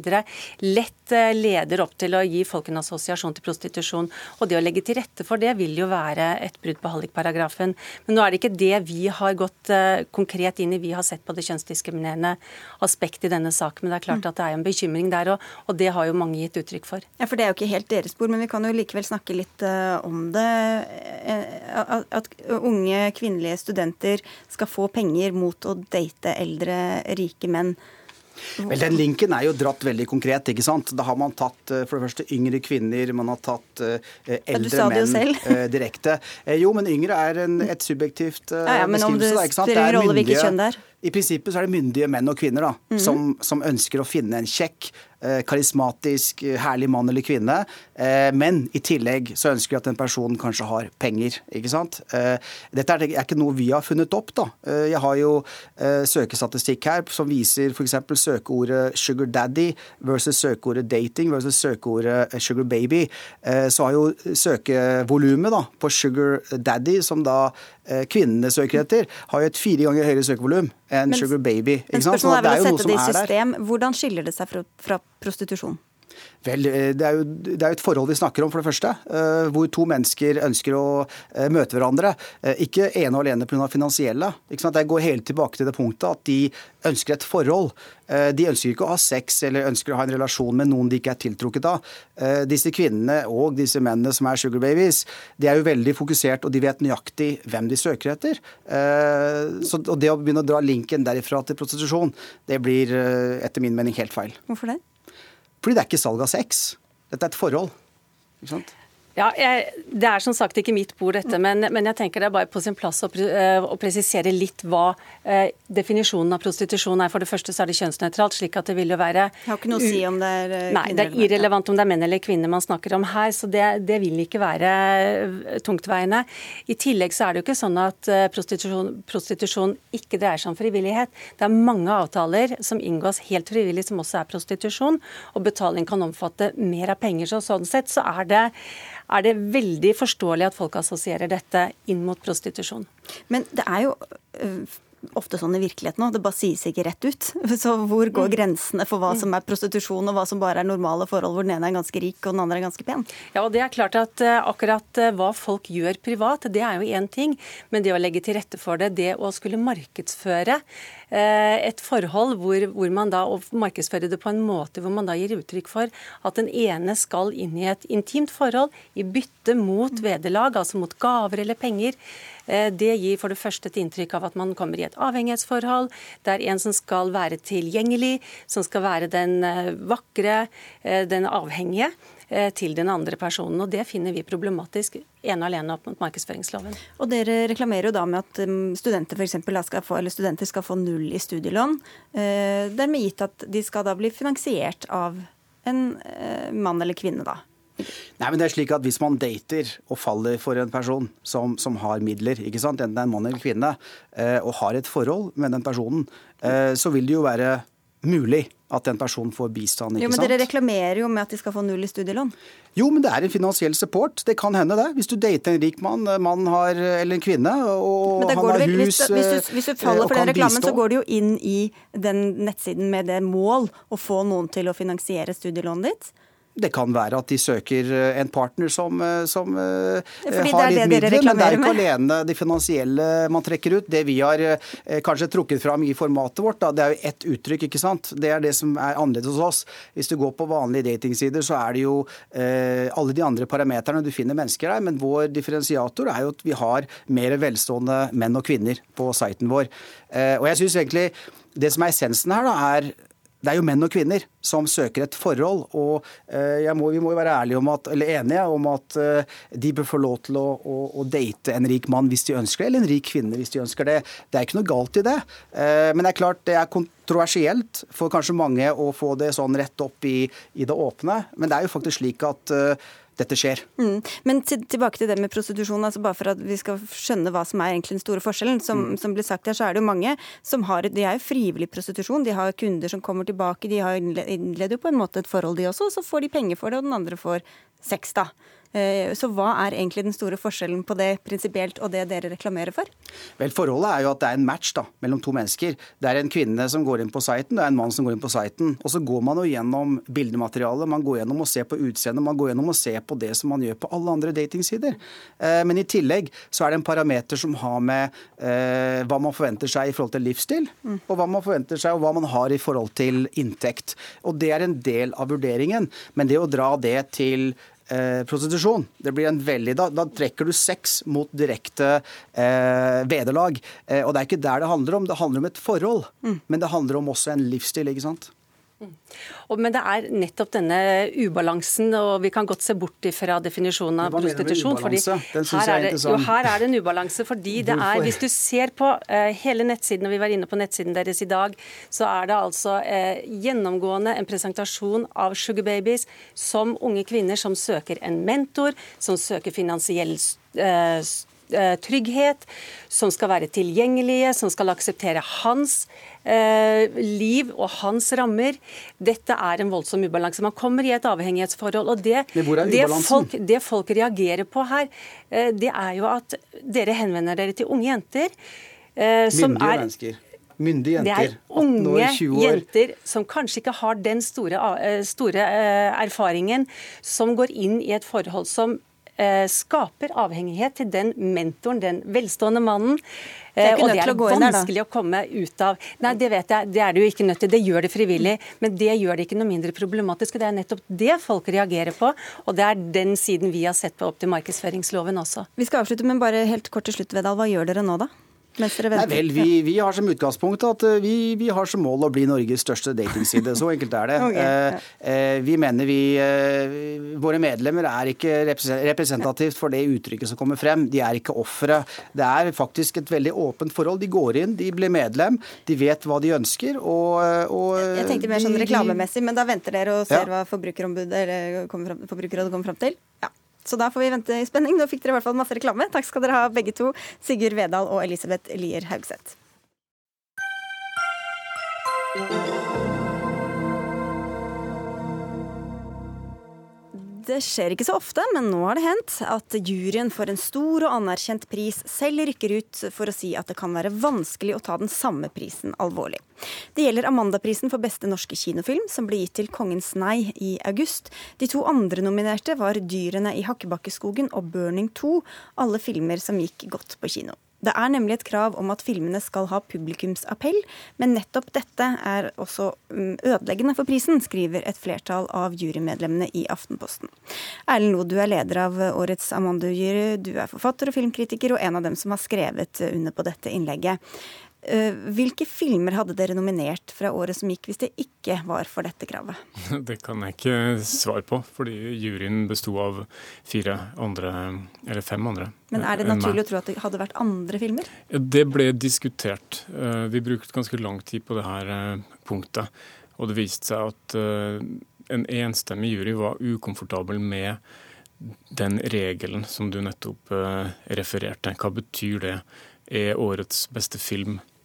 lett leder opp til å gi folk en assosiasjon til prostitusjon. Og det å legge til rette for det vil jo være et brudd på hallikparagrafen. Men nå er det ikke det vi har gått konkret inn i. Vi har sett på det kjønnsdiskriminerende aspektet i denne saken. Men det er klart mm. at det er en bekymring der, òg, og det har jo mange gitt uttrykk for. Ja, For det er jo ikke helt deres spor, men vi kan jo likevel snakke litt om det. Eh, at unge kvinnelige studenter skal få penger mot å date eldre, rike menn. Vel, Den linken er jo dratt veldig konkret. ikke sant? Da har man tatt eh, for det første yngre kvinner, man har tatt eldre menn direkte. Jo, men yngre er en, et subjektivt ja, ja, men. Om det spiller ingen rolle hvilket kjønn det er? I prinsippet så er det myndige menn og kvinner da, mm -hmm. som, som, ønsker å finne en kjekk, Eh, karismatisk, herlig mann eller kvinne. Eh, men i tillegg så ønsker vi at den personen kanskje har penger. ikke sant? Eh, dette er ikke noe vi har funnet opp. da. Jeg har jo søkestatistikk her som viser f.eks. søkeordet 'sugar daddy' versus søkeordet 'dating' versus søkeordet 'sugar baby'. Så har jo søkevolumet da, på 'sugar daddy', som da kvinnene søker etter, har jo et fire ganger høyere søkevolum enn men, 'sugar baby'. ikke sant? Men spørsmålet er vel å sette det i system. Hvordan skiller det seg fra prostitusjon? Vel, eh, det er, jo, det er, jo, et forhold vi snakker om, for det første. Uh, hvor to mennesker ønsker å uh, møte hverandre. Ikke ene og alene pga. finansielle. Det går helt tilbake til det punktet at de ønsker et forhold. De ønsker ikke å ha sex eller ønsker å ha en relasjon med noen de ikke er tiltrukket av. Disse kvinnene og disse mennene som er sugar babies, de er jo veldig fokusert, og de vet nøyaktig hvem de søker etter. Så, og det å begynne å dra linken derifra til prostitusjon, det blir etter min mening helt feil. Hvorfor det? Fordi det er ikke salg av sex. Dette er et forhold. Ikke sant? Ja, jeg, Det er som sagt ikke mitt bord, dette, men, men, jeg tenker det er bare på sin plass å, eh, å presisere litt hva eh, definisjonen av prostitusjon er. For det første så er det kjønnsnøytralt, slik at det vil jo være Jeg har ikke noe å si om det er eh, Nei, det er irrelevant om det er menn eller kvinner man snakker om her, så det, det vil ikke være eh, tungtveiende. I tillegg så er det jo ikke sånn at prostitusjon, prostitusjon ikke dreier seg om frivillighet. Det er mange avtaler som inngås helt frivillig som også er prostitusjon, og betaling kan omfatte mer av penger. Så sånn sett så er det er det veldig forståelig at folk assosierer dette inn mot prostitusjon. Men det er jo øh, ofte sånn i virkeligheten òg. Det bare sies ikke rett ut. Så hvor går mm. grensene for hva mm. som er prostitusjon og hva som bare er normale forhold hvor den ene er ganske rik og den andre er ganske pen? Ja, og det er klart at uh, akkurat uh, hva folk gjør privat, det er jo én ting. Men det å legge til rette for det, det å skulle markedsføre et forhold hvor, hvor man da, og markedsfører det på en måte hvor man da gir uttrykk for at den ene skal inn i et intimt forhold i bytte mot vederlag, altså mot gaver eller penger. Eh, det gir for det første et inntrykk av at man kommer i et avhengighetsforhold. Det er en som skal være tilgjengelig, som skal være den eh, vakre, eh, den avhengige til den andre personen. og Det finner vi problematisk ene og alene opp mot markedsføringsloven. Og Dere reklamerer jo da med at um, studenter, for eksempel, skal få, eller studenter skal få null i studielån. Dermed gitt at de skal da bli finansiert av en mann eller kvinne, da. Nei, men det er slik at Hvis man dater og faller for en person som, som har midler, ikke sant? enten det er en mann eller kvinne, eh, og har et forhold med den personen, eh, så vil det jo være mulig at den personen får bistand. ikke jo, men sant? Dere reklamerer jo med at de skal få null i studielån. Jo, men det er en finansiell support. Det kan hende, det. Hvis du dater en rik mann, mann har, eller en kvinne, og han har hus hvis du, hvis, du, hvis du faller for den reklamen, bistå. så går du jo inn i den nettsiden med det mål å få noen til å finansiere studielånet ditt. Det kan være at de søker eh, en partner som, eh, som uh, har litt midler, men det er ikke alene det finansielle man trekker ut. Det vi har kanskje trukket fram i formatet vårt, da, det er jo ett uttrykk. ikke sant? Det er det som er annerledes hos oss. Hvis du går på vanlige datingsider, så er det jo alle de andre parameterne du finner mennesker der, men vår differensiator er jo at vi har mer velstående menn og kvinner på siten vår. og jeg synes egentlig det som er essensen her, da, er det er jo menn og kvinner som søker et forhold. Og eh, må, vi må jo være ærlige om at, eller enige om at eh, de bør få lov til å, å, å, date en rik mann hvis de ønsker det, eller en rik kvinne hvis de ønsker det. Det er ikke noe galt i det. Eh, men det er klart det er kontroversielt for kanskje mange å få det sånn rett opp i, i det åpne. Men det er jo faktisk slik at dette skjer. Mm. Men til, tilbake til det med prostitusjon, altså bare for at vi skal skjønne hva som er egentlig den store forskjellen. Som, mm. som ble sagt her, så er det jo mange som har De er jo frivillig prostitusjon. De har kunder som kommer tilbake. De har innleder jo på en måte et forhold, de også. Og så får de penger for det, og den andre får sex, da. Eh, så hva er egentlig den store forskjellen på det prinsipielt og det dere reklamerer for? Vel, Forholdet er jo at det er en match da, mellom to mennesker. Det er en kvinne som går inn på siten, det er en mann som går inn på siten. Og så går man jo gjennom bildematerialet, man går gjennom og ser på utseendet, man går gjennom og ser på det som man gjør på alle andre datingsider. Eh, men i tillegg så er det en parameter som har med eh, hva man forventer seg i forhold til livsstil, mm. og hva man forventer seg og hva man har i forhold til inntekt. Og det er en del av vurderingen. Men det å dra det til eh, prostitusjon. Det blir en veldig, da, da trekker du sex mot direkte eh, vederlag. Eh, og det er ikke der det handler om. Det handler om et forhold. Mm. Men det handler om også en livsstil. ikke sant? Men det er nettopp denne ubalansen, og vi kan godt se bort fra definisjonen av prostitusjon. fordi her er, det, jo, her er det en ubalanse. fordi det er, Hvis du ser på uh, hele nettsiden, og vi var inne på nettsiden deres i dag, så er det altså uh, gjennomgående en presentasjon av sugar babies som unge kvinner som søker en mentor, som søker finansiell uh, trygghet, som skal være tilgjengelige, som skal akseptere hans Eh, liv og hans rammer. Dette er en voldsom ubalanse. Man kommer i et avhengighetsforhold. og Det, det, folk, det folk, reagerer på her, eh, det er jo at dere henvender dere til unge jenter. Eh, som Myndige er, mennesker. Myndige jenter. Det er unge jenter som kanskje ikke har den store, store erfaringen, som går inn i et forhold som skaper avhengighet til den mentoren, den velstående mannen. Det der. Og det er vanskelig å komme ut av. Nei, det vet jeg. Det er du ikke nødt til. Det gjør det frivillig. Men det gjør det ikke noe mindre problematisk. og Det er nettopp det folk reagerer på. Og det er den siden vi har sett på opp til markedsføringsloven også. Vi skal avslutte, men bare helt kort til slutt, Vedal. Hva gjør dere nå, da? Mens dere venter. Nei vel, vi, vi, har som utgangspunkt at eh, vi, vi, har som mål å bli Norges største datingside. Så enkelt er det. (laughs) okay, ja. eh, vi mener vi eh, Våre medlemmer er ikke representativt for det uttrykket som kommer frem. De er ikke ofre. Det er faktisk et veldig åpent forhold. De går inn, de blir medlem, de vet hva de ønsker. Og, og Jeg tenkte mer sånn reklamemessig, men da venter dere og ser ja. hva Forbrukerombudet Forbrukerrådet kommer fram til? Ja. Så da får vi vente i spenning. Nå fikk dere i hvert fall masse reklame. Takk skal dere ha begge to, Sigurd Vedal og Elisabeth Lier Haugseth. Det skjer ikke så ofte, men nå har det hendt at juryen for en stor og anerkjent pris selv rykker ut for å si at det kan være vanskelig å ta den samme prisen alvorlig. Det gjelder Amandaprisen for beste norske kinofilm, som ble gitt til Kongens nei i august. De to andre nominerte var Dyrene i Hakkebakkeskogen og Burning 2, alle filmer som gikk godt på kino. Det er nemlig et krav om at filmene skal ha publikumsappell, men nettopp dette er også mm, ødeleggende for prisen, skriver et flertall av jurymedlemmene i Aftenposten. Erlend Loe, du er leder av årets Amandu-jury, du er forfatter og filmkritiker og en av dem som har skrevet under på dette innlegget. Eh, hvilke filmer hadde dere nominert fra året som gikk, hvis det ikke var for dette kravet? (laughs) Det kan jeg ikke svare på, fordi juryen besto av fire andre, eller fem andre. Men er det naturlig å tro at det hadde vært andre filmer? Det ble diskutert. Eh, vi brukte ganske lang tid på det her eh, punktet. Og det viste seg at en enstemmig jury var ukomfortabel med den regelen som du nettopp refererte. Hva betyr det? Er årets beste film Eh,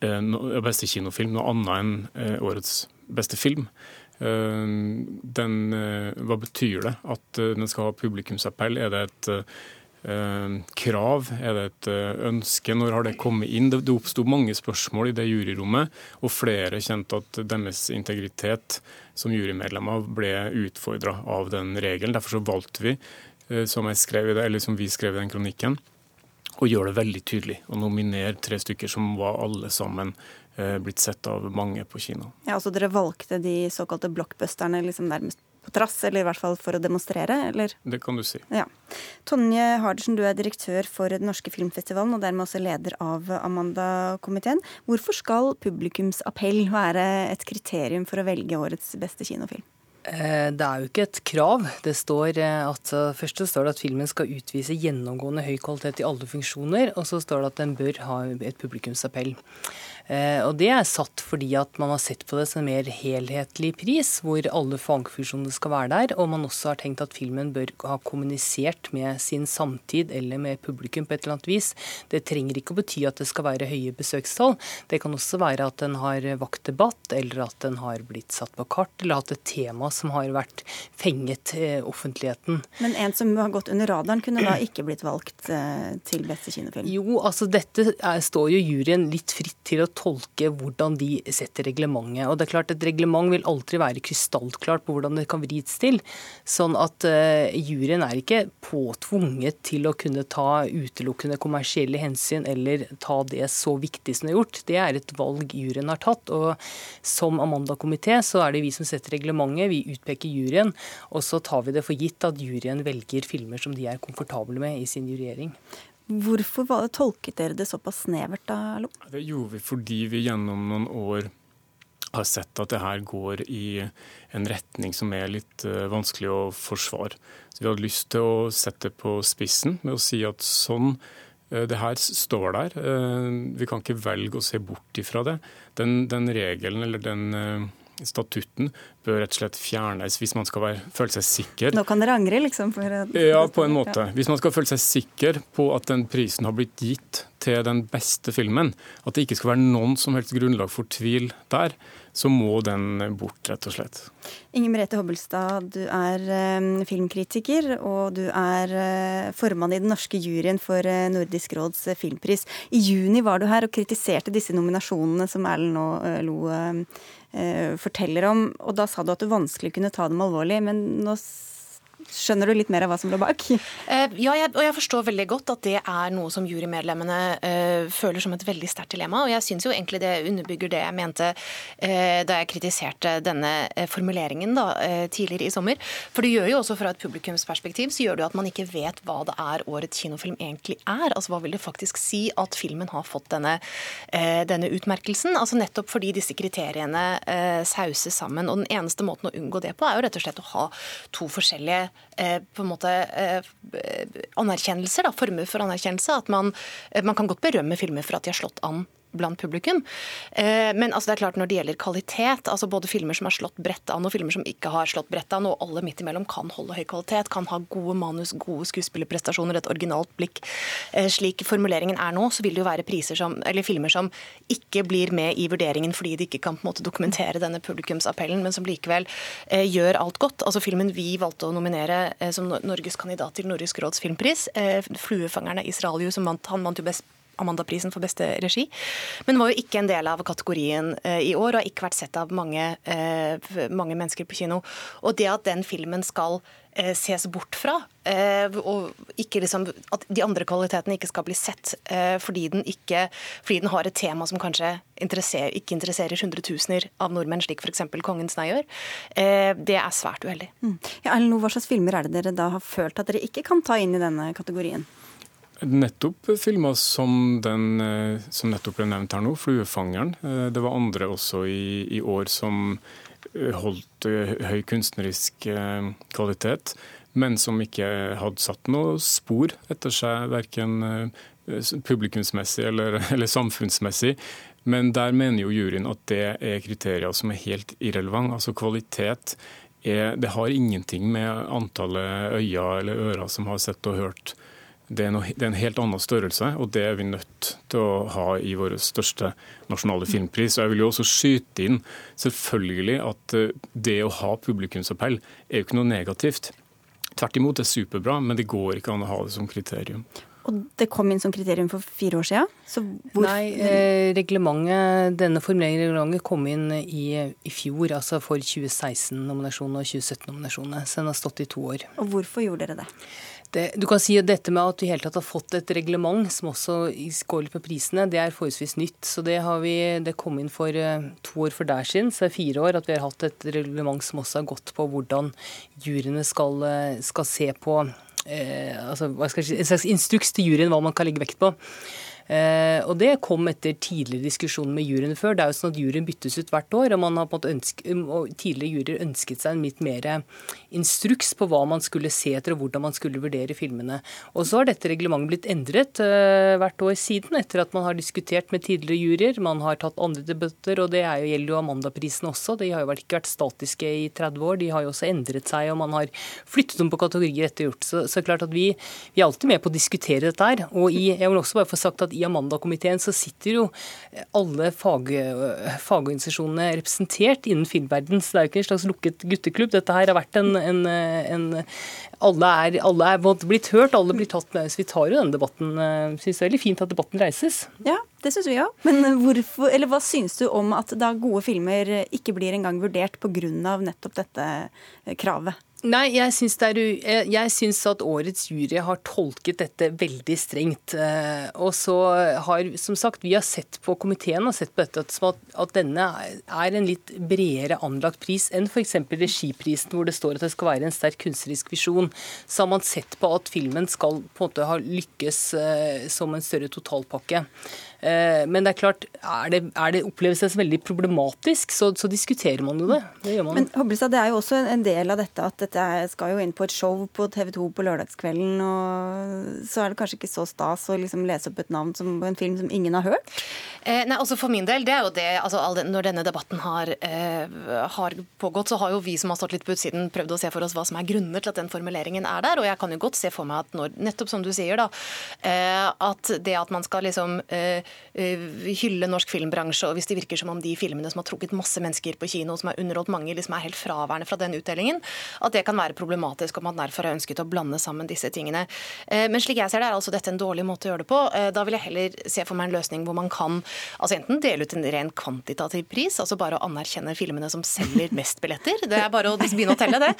beste kinofilm noe annet enn eh, årets beste film. Eh, den, hva betyr det at den skal ha publikumsappell? Er det et krav? Er det et ønske? Når har det kommet inn? Det, oppsto mange spørsmål i det juryrommet, og flere kjente at deres integritet som jurymedlemmer ble utfordra av den regelen. Derfor så valgte vi, som, skrev det, som vi skrev i den kronikken, og gjør det veldig tydelig. Å nominere tre stykker som var alle sammen eh, blitt sett av mange på kino. Ja, altså Dere valgte de såkalte blockbusterne liksom nærmest på trass, eller i hvert fall for å demonstrere, eller? Det kan du si. Ja. Tonje Hardersen, du er direktør for Den norske filmfestivalen, og dermed også leder av Amanda-komiteen. Hvorfor skal publikumsappell være et kriterium for å velge årets beste kinofilm? Eh, det er jo ikke et krav. Det står eh, at, først står det at filmen skal utvise gjennomgående høy kvalitet i alle funksjoner, og så står det at den bør ha et publikumsappell. Eh, og det er satt fordi at man har sett på det som en mer helhetlig pris, hvor alle fagfunksjonene skal være der, og man også har tenkt at filmen bør ha kommunisert med sin samtid eller med publikum på et eller annet vis. Det trenger ikke å bety at det skal være høye besøkstall. Det kan også være at den har vakt debatt, eller at den har blitt satt på kart, eller hatt et tema som har vært fenget eh, offentligheten. Men en som har gått under radaren, kunne da ikke blitt valgt eh, til beste kinofilm? Jo, altså dette er, står jo juryen litt fritt til å tolke hvordan de setter reglementet. Og det er klart Et reglement vil alltid være krystallklart på hvordan det kan vris til. Sånn at uh, juryen er ikke påtvunget til å kunne ta utelukkende kommersielle hensyn eller ta det så viktig som det er gjort. Det er et valg juryen har tatt. Og som Amanda-komité så er det vi som setter reglementet, vi utpeker juryen. Og så tar vi det for gitt at juryen velger filmer som de er komfortable med i sin juryering. Hvorfor det, tolket dere det såpass snevert da, Lo? Det gjorde vi fordi vi gjennom noen år har sett at det her går i en retning som er litt uh, vanskelig å forsvare. Så Vi hadde lyst til å sette det på spissen med å si at sånn uh, det her står der. Uh, vi kan ikke velge å se bort ifra det. Den, den regelen eller den statutten bør rett og slett fjernes hvis man skal være, føle seg sikker. Nå kan dere angre, liksom? ja, på en måte. Hvis man skal føle seg sikker på at den prisen har blitt gitt til den beste filmen, at det ikke skal være noen som helst grunnlag for tvil der, så må den bort, rett og slett. Inger Merete Hobbelstad, du er um, filmkritiker, og du er uh, formann i den norske juryen for uh, Nordisk råds filmpris. I juni var du her og kritiserte disse nominasjonene som Erlend nå lo forteller om, og da sa du at du vanskelig kunne ta dem alvorlig. men nå Skjønner du litt mer av hva som lå bak? Eh, ja, jeg, og jeg forstår veldig godt at det er noe som jurymedlemmene uh, føler som et veldig sterkt dilemma. Og jeg syns jo egentlig det underbygger det jeg mente uh, da jeg kritiserte denne uh, formuleringen da, tidligere i sommer. For det gjør jo også fra et publikumsperspektiv så gjør det jo at man ikke vet hva det er årets kinofilm egentlig er. Altså hva vil det faktisk si at filmen har fått denne, denne utmerkelsen? Altså nettopp fordi disse kriteriene sauses sammen. Og den eneste måten å unngå det på, er jo rett og slett å ha to forskjellige på en måte eh, anerkjennelser, da, former for anerkjennelse. At man, eh, man kan godt berømme filmer for at de har slått an blant publikum. Eh, men altså det er klart når det gjelder kvalitet, altså både filmer som har slått brettet an og filmer som ikke har slått brettet an, og alle midt imellom kan holde høy kvalitet, kan ha gode manus, gode skuespillerprestasjoner, et originalt blikk. Eh, slik formuleringen er nå, så vil det jo være som, filmer som ikke blir med i vurderingen fordi de ikke kan på en måte dokumentere denne publikumsappellen, men som likevel eh, gjør alt godt. Altså Filmen vi valgte å nominere som Norges kandidat til Nordisk råds filmpris, 'Fluefangerne Israeliu', som vant, han vant jo best Amandaprisen for beste regi. Men var jo ikke en del av kategorien eh, i år, og har ikke vært sett av mange, eh, mange mennesker på kino. Og det at den filmen skal eh, ses bort fra, og liksom, at de andre kvalitetene ikke skal bli sett fordi den, ikke, fordi den har et tema som kanskje interesserer, ikke interesserer hundretusener av nordmenn, slik f.eks. Kongens nei gjør, det er svært uheldig. Mm. Ja, hva slags filmer er det dere da har følt at dere ikke kan ta inn i denne kategorien? Nettopp filmer som den eh, som nettopp ble nevnt her nå, 'Fluefangeren'. Eh, det var andre også i, i år som eh, holdt høy kunstnerisk kvalitet, men som ikke hadde satt noe spor etter seg, verken publikumsmessig eller, (laughs) eller samfunnsmessig. Men der mener jo juryen at det er kriterier som er helt irrelevant. Altså kvalitet er, det har ingenting med antallet øyne eller ører som har sett og hørt det er, noe, det er, en helt annen størrelse, og det er vi nødt til å ha i vår største nasjonale filmpris. Og jeg vil jo også skyte inn selvfølgelig at eh, det å ha publikumsappell er jo ikke noe negativt. Tvert imot, det er superbra, men det går ikke an å ha det som kriterium. Og det kom inn som kriterium for fire år siden? Hvor... Nei, eh, reglementet, denne formuleringen i reglementet kom inn i, i fjor, altså for 2016-nominasjonene og 2017-nominasjonene. Så den har stått i to år. Og hvorfor gjorde dere det? Det, du kan si at dette med at vi helt tatt har fått et reglement som også går litt på prisene, det er forholdsvis nytt. Så det, vi, det kom inn for uh, to år for der siden, så det er fire år at vi har hatt et reglement som også har gått på hvordan juryene skal, uh, skal se på eh, altså, En slags instruks til juryen hva man kan legge vekt på. Eh, og det kom etter tidligere diskusjoner med juryene før. Det er jo sånn at Juryen byttes ut hvert år, og man har på en måte tidligere juryer ønsket seg en litt mer instruks på hva man skulle se etter, og hvordan man skulle vurdere filmene. Og så har dette reglementet blitt endret uh, hvert år siden, etter at man har diskutert med tidligere juryer. Man har tatt andre debatter, og det jo, gjelder jo Amandaprisen også. De har jo ikke vært statiske i 30 år, de har jo også endret seg, og man har flyttet dem på kategorier etter gjort. Så, så klart at vi, vi, er alltid med på å diskutere dette her. Og i, jeg vil også bare få sagt at i Amanda-komiteen så sitter jo alle fag, fagorganisasjonene representert innen filmverden, så det er jo ikke en slags lukket gutteklubb. Dette her har vært en, en, en alle er, alle er blitt hørt, alle blir tatt med. Så vi tar jo denne debatten. Syns det er veldig fint at debatten reises. Ja, det syns vi òg. Men hvorfor, eller hva syns du om at da gode filmer ikke blir engang vurdert pga. nettopp dette kravet? Nei, jeg syns, er, jeg syns, at årets jury har tolket dette veldig strengt. Eh, og så har, som sagt, vi har sett på komiteen og sett på dette at, at denne er en litt bredere anlagt pris enn f.eks. regiprisen, hvor det står at det skal være en sterk kunstnerisk visjon. Så har man sett på at filmen skal på en måte ha lykkes eh, som en større totalpakke. Eh, men det er klart, er det, er det oppleves det som veldig problematisk, så, så, diskuterer man jo det. Det gjør man. Men Hobbelstad, det er jo også en del av dette at dette skal jo inn på et show på TV 2 på lørdagskvelden. og Så er det kanskje ikke så stas å liksom lese opp et navn som, på en film som ingen har hørt? Eh, nei, altså For min del, det er jo det altså, Når denne debatten har, eh, har, pågått, så har jo vi som har stått litt på utsiden, prøvd å se for oss hva som er grunner til at den formuleringen er der. Og jeg kan jo godt se for meg at når, nettopp som du sier, da, eh, at det at man skal liksom eh, hylle norsk filmbransje, og hvis det virker som om de filmene som har trukket masse mennesker på kino, som har underholdt mange, liksom er helt fraværende fra den utdelingen, at det kan være problematisk, og man derfor har ønsket å blande sammen disse tingene. Men slik jeg ser det, er altså dette en dårlig måte å gjøre det på. Da vil jeg heller se for meg en løsning hvor man kan altså enten dele ut en ren kvantitativ pris, altså bare å anerkjenne filmene som selger mest billetter. Det er bare å begynne å telle det.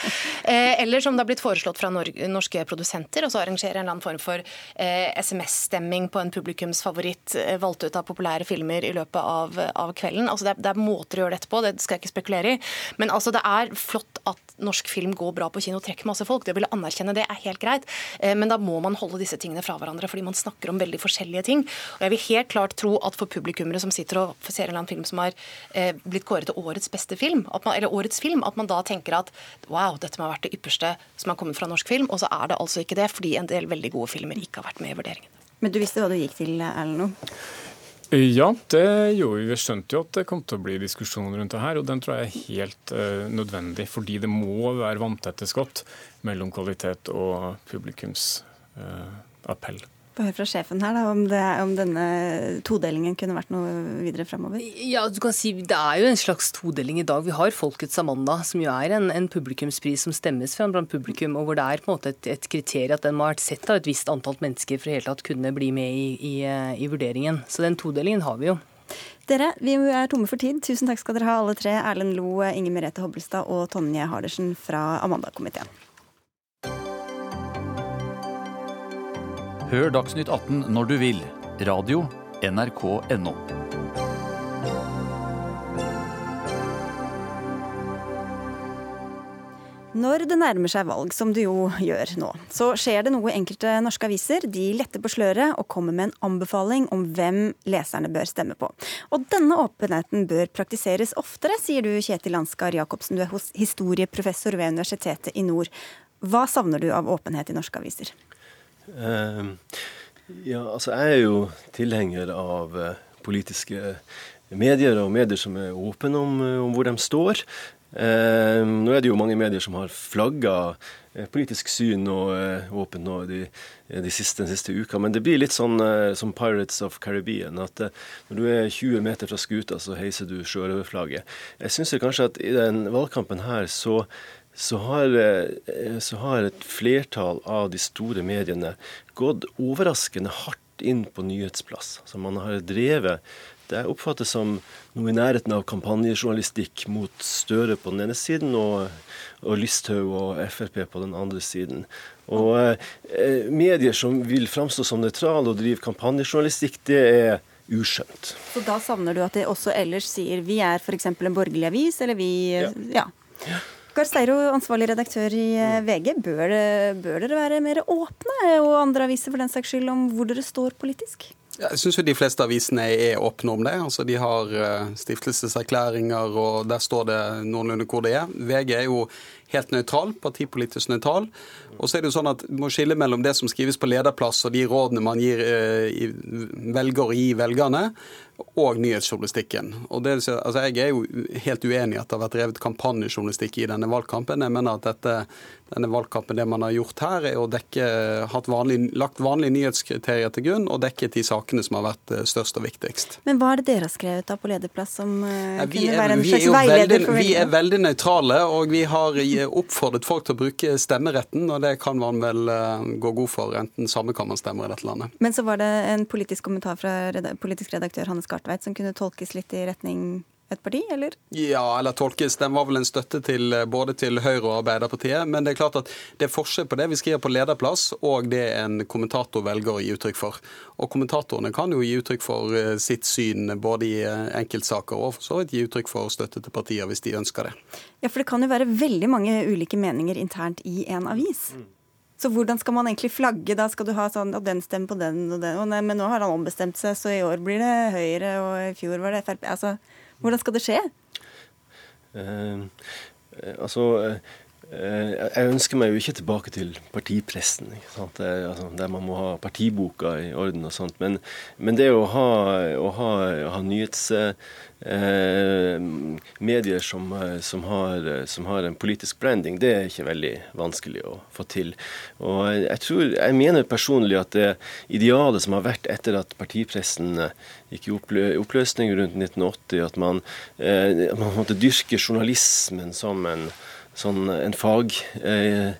Eller som det har blitt foreslått fra norske produsenter, og så arrangere en eller annen form for eh, SMS-stemming på en publikumsfavoritt eh, valgt ut av populære filmer i løpet av, av kvelden. Altså det er, det, er, måter å gjøre dette på, det skal jeg ikke spekulere i. Men altså det er flott at norsk film går bra på kino og trekker masse folk. Det å ville anerkjenne det er helt greit, eh, men da må man holde disse tingene fra hverandre, fordi man snakker om veldig forskjellige ting. Og jeg vil helt klart tro at for publikummere som sitter og ser en eller annen film som har blitt kåret til årets beste film, man, eller årets film, at man da tenker at wow, dette må ha vært det ypperste som har kommet fra norsk film, og så er det altså ikke det, fordi en del veldig gode filmer ikke har vært med i vurderingen. Men du visste hva du gikk til, Erlend? Ja, det gjorde vi. Vi skjønte jo at det kom til å bli diskusjon rundt det her, og den tror jeg er helt uh, nødvendig. Fordi det må være vanntette skott mellom kvalitet og publikums uh, appell få høre fra sjefen her da, om, det, om, denne todelingen kunne vært noe videre fremover? Ja, du kan si Det er jo en slags todeling i dag. Vi har Folkets Amanda, som jo er en, en publikumspris som stemmes fram blant publikum, og hvor det er på en måte et, et kriterium at den må ha vært sett av et visst antall mennesker for i hele tatt kunne bli med i, i, i vurderingen. Så den todelingen har vi jo. Dere, vi er tomme for tid. Tusen takk skal dere ha alle tre. Erlend Lo, Inger Merete Hobbelstad og Tonje Hardersen fra Amanda-komiteen. Hør Dagsnytt 18 når du vil. Radio NRK.no. Når det nærmer seg valg, som det jo gjør nå, så skjer det noe enkelte norske aviser. De letter på sløret og kommer med en anbefaling om hvem leserne bør stemme på. Og denne åpenheten bør praktiseres oftere, sier du Kjetil Ansgar Jacobsen. Du er historieprofessor ved Universitetet i Nord. Hva savner du av åpenhet i norske aviser? Uh, ja, altså jeg er jo tilhenger av uh, politiske medier og medier som er åpne om, uh, om hvor de står. Uh, nå er det jo mange medier som har flagga politisk syn og åpent nå de, de siste, siste uka, men det blir litt sånn som Pirates of Caribbean. At når du er 20 meter fra skuta, så heiser du sjørøverflagget. Jeg syns kanskje at i den valgkampen her så så har, eh, så har, et flertall av de store mediene gått overraskende hardt inn på nyhetsplass. Så man har drevet det oppfattes som noe i nærheten av kampanjejournalistikk mot Støre på den ene siden og, og Listhaug og Frp på den andre siden. Og eh, Medier som vil framstå som nøytrale og drive kampanjejournalistikk, det er uskjønt. Så da savner du at de også ellers sier vi er f.eks. en borgerlig avis, eller vi Ja. ja. Gahr Steiro, ansvarlig redaktør i eh, VG. Bør, bør, dere være mer åpne, og andre aviser for den saks skyld, om hvor dere står politisk? Jeg syns de fleste avisene er åpne om det. Altså, de har eh, stiftelseserklæringer, og der står det noenlunde hvor det er. VG er jo helt nøytral, partipolitisk nøytral. Og så er det jo sånn at Du må skille mellom det som skrives på lederplass og de rådene man gir eh, velger å gi velgerne, og nyhetsjournalistikken. Og det, altså jeg er jo helt uenig i at det har vært drevet kampanjejournalistikk i denne valgkampen. Jeg mener at dette, denne valgkampen, det man har gjort her, er å dekke, vanlig, lagt vanlige nyhetskriterier til grunn og dekket de sakene som har vært eh, størst og viktigst. Men hva er det dere har skrevet da på lederplass som uh, kunne er, være en slags veileder veldig, for velgerne? Vi er veldig nøytrale, og vi har oppfordret folk til å bruke stemmeretten, og det kan man vel gå god for, enten samekammerstemmer i dette landet. Men så var det en politisk kommentar fra politisk redaktør Hannes Skartveit som kunne tolkes litt i retning et parti, eller? Ja, eller tolkes. Den var vel en støtte til både til Høyre og Arbeiderpartiet. Men det er klart at det er forskjell på det vi skriver på lederplass, og det en kommentator velger å gi uttrykk for. Og kommentatorene kan jo gi uttrykk for eh, sitt syn både i eh, enkeltsaker og for så vidt gi uttrykk for støtte til partier hvis de ønsker det. Ja, for det kan jo være veldig mange ulike meninger internt i en avis. Mm. Så hvordan skal man egentlig flagge? Da skal du ha sånn at den stemmer på den og den. Og nei, men nå har han ombestemt seg, så i år blir det Høyre, og i fjor var det Frp. Altså, hvordan skal det skje? Eh, altså, Eh, jeg ønsker meg jo ikke tilbake til partipressen, altså, der man må ha partiboka i orden og sånt. Men, men det å ha, å ha, ha nyhets... eh, som, som, har, som, har, en politisk branding, det er ikke veldig vanskelig å få til. Og jeg, tror, jeg mener personlig at det idealet som har vært etter at partipressen gikk i oppløsning rundt 1980, at man, eh, man måtte dyrke journalismen som en sånn, en fagtanke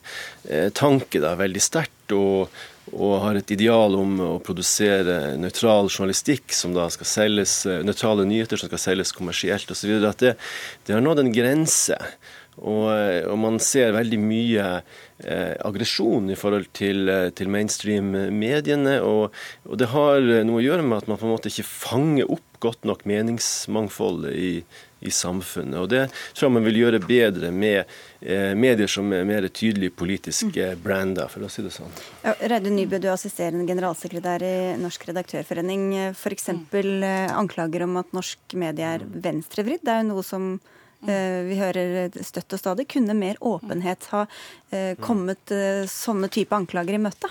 eh, eh veldig sterkt. Og, og, har et ideal om å produsere nøytral journalistikk som da skal selges, eh, nøytrale nyheter som skal selges kommersielt osv. At det, det har nådd en grense. Og, eh, og, man ser veldig mye eh, aggresjon i forhold til, til mainstream-mediene. Og, og, det har noe å gjøre med at man på en måte ikke fanger opp godt nok meningsmangfoldet i, i samfunnet. Og Det tror jeg man vil gjøre bedre med eh, medier som er mer tydelig politiske mm. brander, for å si det sånn. Ja, Reidun Nybø, du er assisterende generalsekretær i Norsk redaktørforening. F.eks. Eh, anklager om at norsk medie er venstrevridd. Det er jo noe som eh, vi hører støtt og stadig. Kunne mer åpenhet ha eh, kommet eh, sånne type anklager i møte?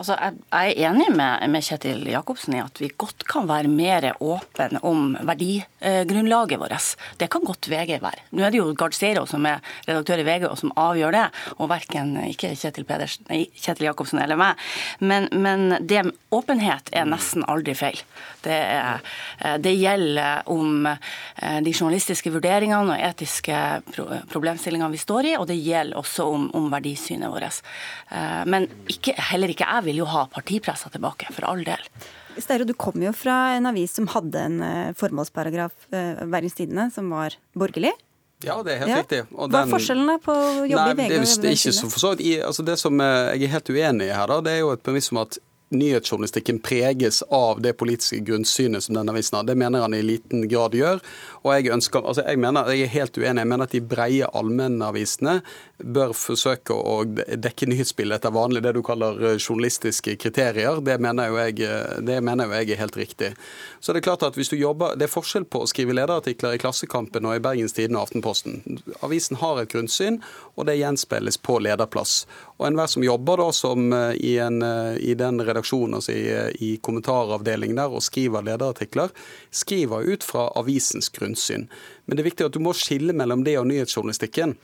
Altså, jeg, er enig med, med, Kjetil Jacobsen i at vi godt kan være mer åpne om verdigrunnlaget vårt. Det kan godt VG være. Nå er det jo Gard Seiro som er redaktør i VG og som avgjør det, og verken ikke Kjetil, Pedersen, nei, Kjetil Jacobsen eller meg. Men, men det, åpenhet er nesten aldri feil. Det, er, det, gjelder om eh, de journalistiske vurderingene og etiske problemstillingene vi står i, og det gjelder også om, om verdisynet vårt. Eh, men ikke, heller ikke jeg vil vil jo ha partipressa tilbake, for all del. Steiro, du kom jo fra en avis som hadde en eh, formålsparagraf, uh, Bergens Tidende, som var borgerlig. Ja, det er helt ja. riktig. Og Hva er forskjellen på å jobbe nei, i VG og VG? Det, er ikke så for så vidt. Altså det som jeg er helt uenig i her, da, det er jo et premiss om at nyhetsjournalistikken preges av det politiske grunnsynet som denne avisen har. Det mener han i liten grad gjør. Og jeg ønsker, altså jeg mener, jeg er helt uenig. Jeg mener at de breie allmennavisene bør forsøke å dekke nyhetsbildet etter vanlig, det du kaller eh, journalistiske kriterier. Det mener, jeg, eh, det mener jo jeg er helt riktig. Så det er klart at hvis du jobber, det er forskjell på å skrive lederartikler i Klassekampen og i Bergens Tidende og Aftenposten. Avisen har et grunnsyn, og det gjenspeiles på lederplass. Og enhver som jobber da som eh, i, en, i den redaksjonen, altså i, i kommentaravdelingen der, og skriver lederartikler, skriver ut fra avisens grunnsyn. Men det er viktig at du må skille mellom det og nyhetsjournalistikken.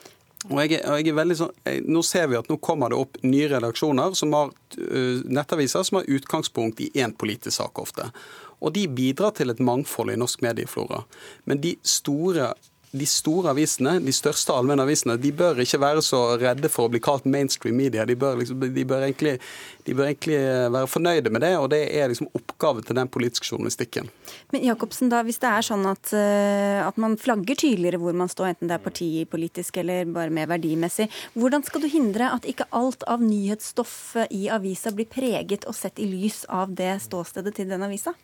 Og jeg, og jeg er veldig sånn, jeg, nå ser vi at nå kommer det opp nye redaksjoner som har uh, nettaviser som har utgangspunkt i én politisk sak ofte. Og de bidrar til et mangfold i norsk medieflora. Men de store de store avisene, de største allmennavisene, de bør ikke være så redde for å bli kalt mainstream media. De bør, liksom, de bør, egentlig, de bør egentlig, være fornøyde med det, og det er liksom oppgave til den politiske journalistikken. Men Jacobsen, da, hvis det er sånn at, eh, at man flagger tydeligere hvor man står, enten det er partipolitisk eller bare mer verdimessig, hvordan skal du hindre at ikke alt av nyhetsstoffet i avisa blir preget og sett i lys av det ståstedet til den avisa?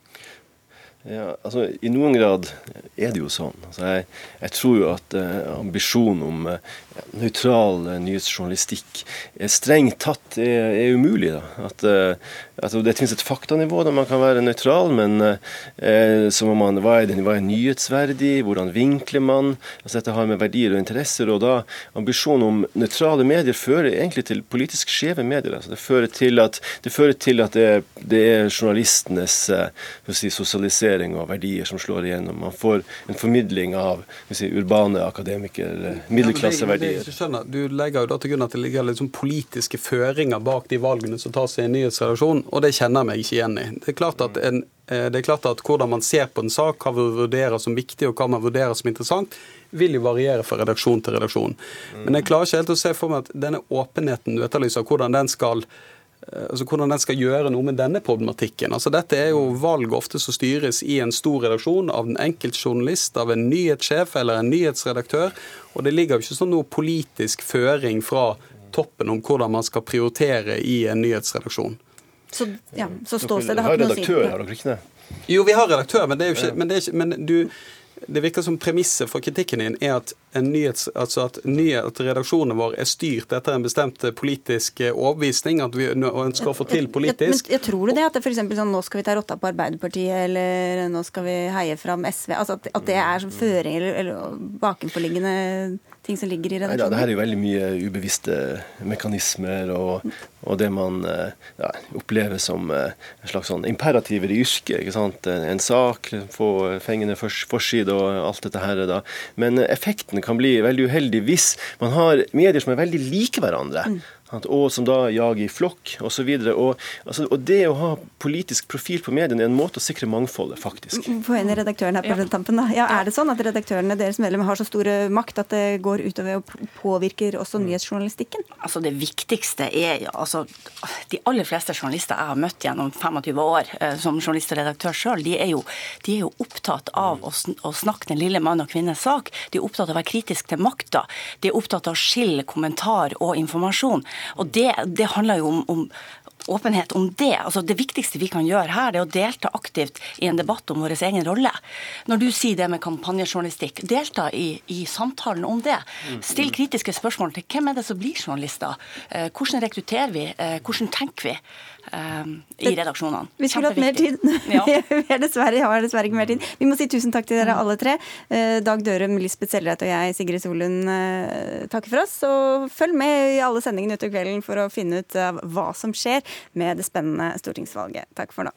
Ja, altså I noen grad er det jo sånn. Altså, jeg, jeg, tror jo at eh, ambisjonen om uh, nøytral uh, nyhetsjournalistikk er strengt tatt er, er umulig. At, at Det finnes et faktanivå der man kan være nøytral, men så må man hva er, det, hva er nyhetsverdig, hvordan vinkler man? Altså Dette har med verdier og interesser. og da Ambisjonen om nøytrale medier fører egentlig til politisk skjeve medier. Altså, det fører til at det, til at det, det er journalistenes si, sosialisering og verdier som slår igjennom. Man får en formidling av si, urbane akademikere, middelklasseverdier. Ja, du legger jo da til grunn at det ligger liksom politiske føringer bak de valgene som tas i en nyhetsredaksjon, og det kjenner jeg meg ikke igjen i. Det er klart at en eh, det er klart at Hvordan man ser på en sak, hva man vurderer som viktig og hva man vurderer som interessant, vil jo variere fra redaksjon til redaksjon. Men jeg klarer ikke helt å se for meg at denne åpenheten du etterlyser, hvordan den skal altså hvordan den skal gjøre noe med denne problematikken. Altså Dette er jo valg ofte som styres i en stor redaksjon av en enkelte journalist, av en nyhetssjef eller en nyhetsredaktør. Og det ligger jo ikke sånn noe politisk føring fra toppen om hvordan man skal prioritere i en nyhetsredaksjon. Så, ja, så ståstedet har ikke noe å si. Har dere ikke det? Jo, vi har redaktør, men det er jo ikke, men det er ikke men du det virker som premisset for kritikken din er at, nyhets, altså at, nyhet, redaksjonen vår er styrt etter en bestemt politisk eh, overbevisning, at vi ønsker å få til politisk. Men jeg tror du det? At det f.eks. sånn nå skal vi ta rotta på Arbeiderpartiet, eller nå skal vi heie fram SV? altså At, at det er føringer eller, eller bakenforliggende ting som ligger i redaksjonen? Neida, det her er jo veldig mye ubevisste mekanismer og, og det man ja, opplever som en slags sånn imperativer i yrket. ikke sant? En sak, få fengende forside og alt dette her. da. Men effekten kan bli veldig uheldig hvis man har medier som er veldig like hverandre. Mm og som da jager i flokk osv. Og, altså, og det å ha politisk profil på mediene er en måte å sikre mangfoldet, faktisk. Få inn redaktøren her på ja. tampen, da. Ja, er det sånn at redaktørene deres medlemmer har så stor makt at det går utover og påvirker også mm. nyhetsjournalistikken? Altså Det viktigste er altså De aller fleste journalister jeg har møtt gjennom 25 år eh, som journalist og redaktør sjøl, de, de, er jo opptatt av å, å snakke den lille mann og kvinnes sak. De er opptatt av å være kritisk til makta. De er opptatt av å skille kommentar og informasjon. Og det, det handler jo om, om åpenhet om det. Altså Det viktigste vi kan gjøre her, det er å delta aktivt i en debatt om vår egen rolle. Når du sier det med kampanjejournalistikk, delta i, i samtalen om det. Still kritiske spørsmål til hvem er det som blir journalister? Eh, hvordan rekrutterer vi? Eh, hvordan tenker vi? Um, i redaksjonene. Vi skulle hatt mer tid. (laughs) Ja. vi har dessverre, har dessverre ikke mer tid. Vi må si tusen takk til dere alle tre. Dag Dørum, Lisbeth Sellereit og jeg, Sigrid Solund, takker for oss. Og følg med i alle sendingene utover kvelden for å finne ut hva som skjer med det spennende stortingsvalget. Takk for nå.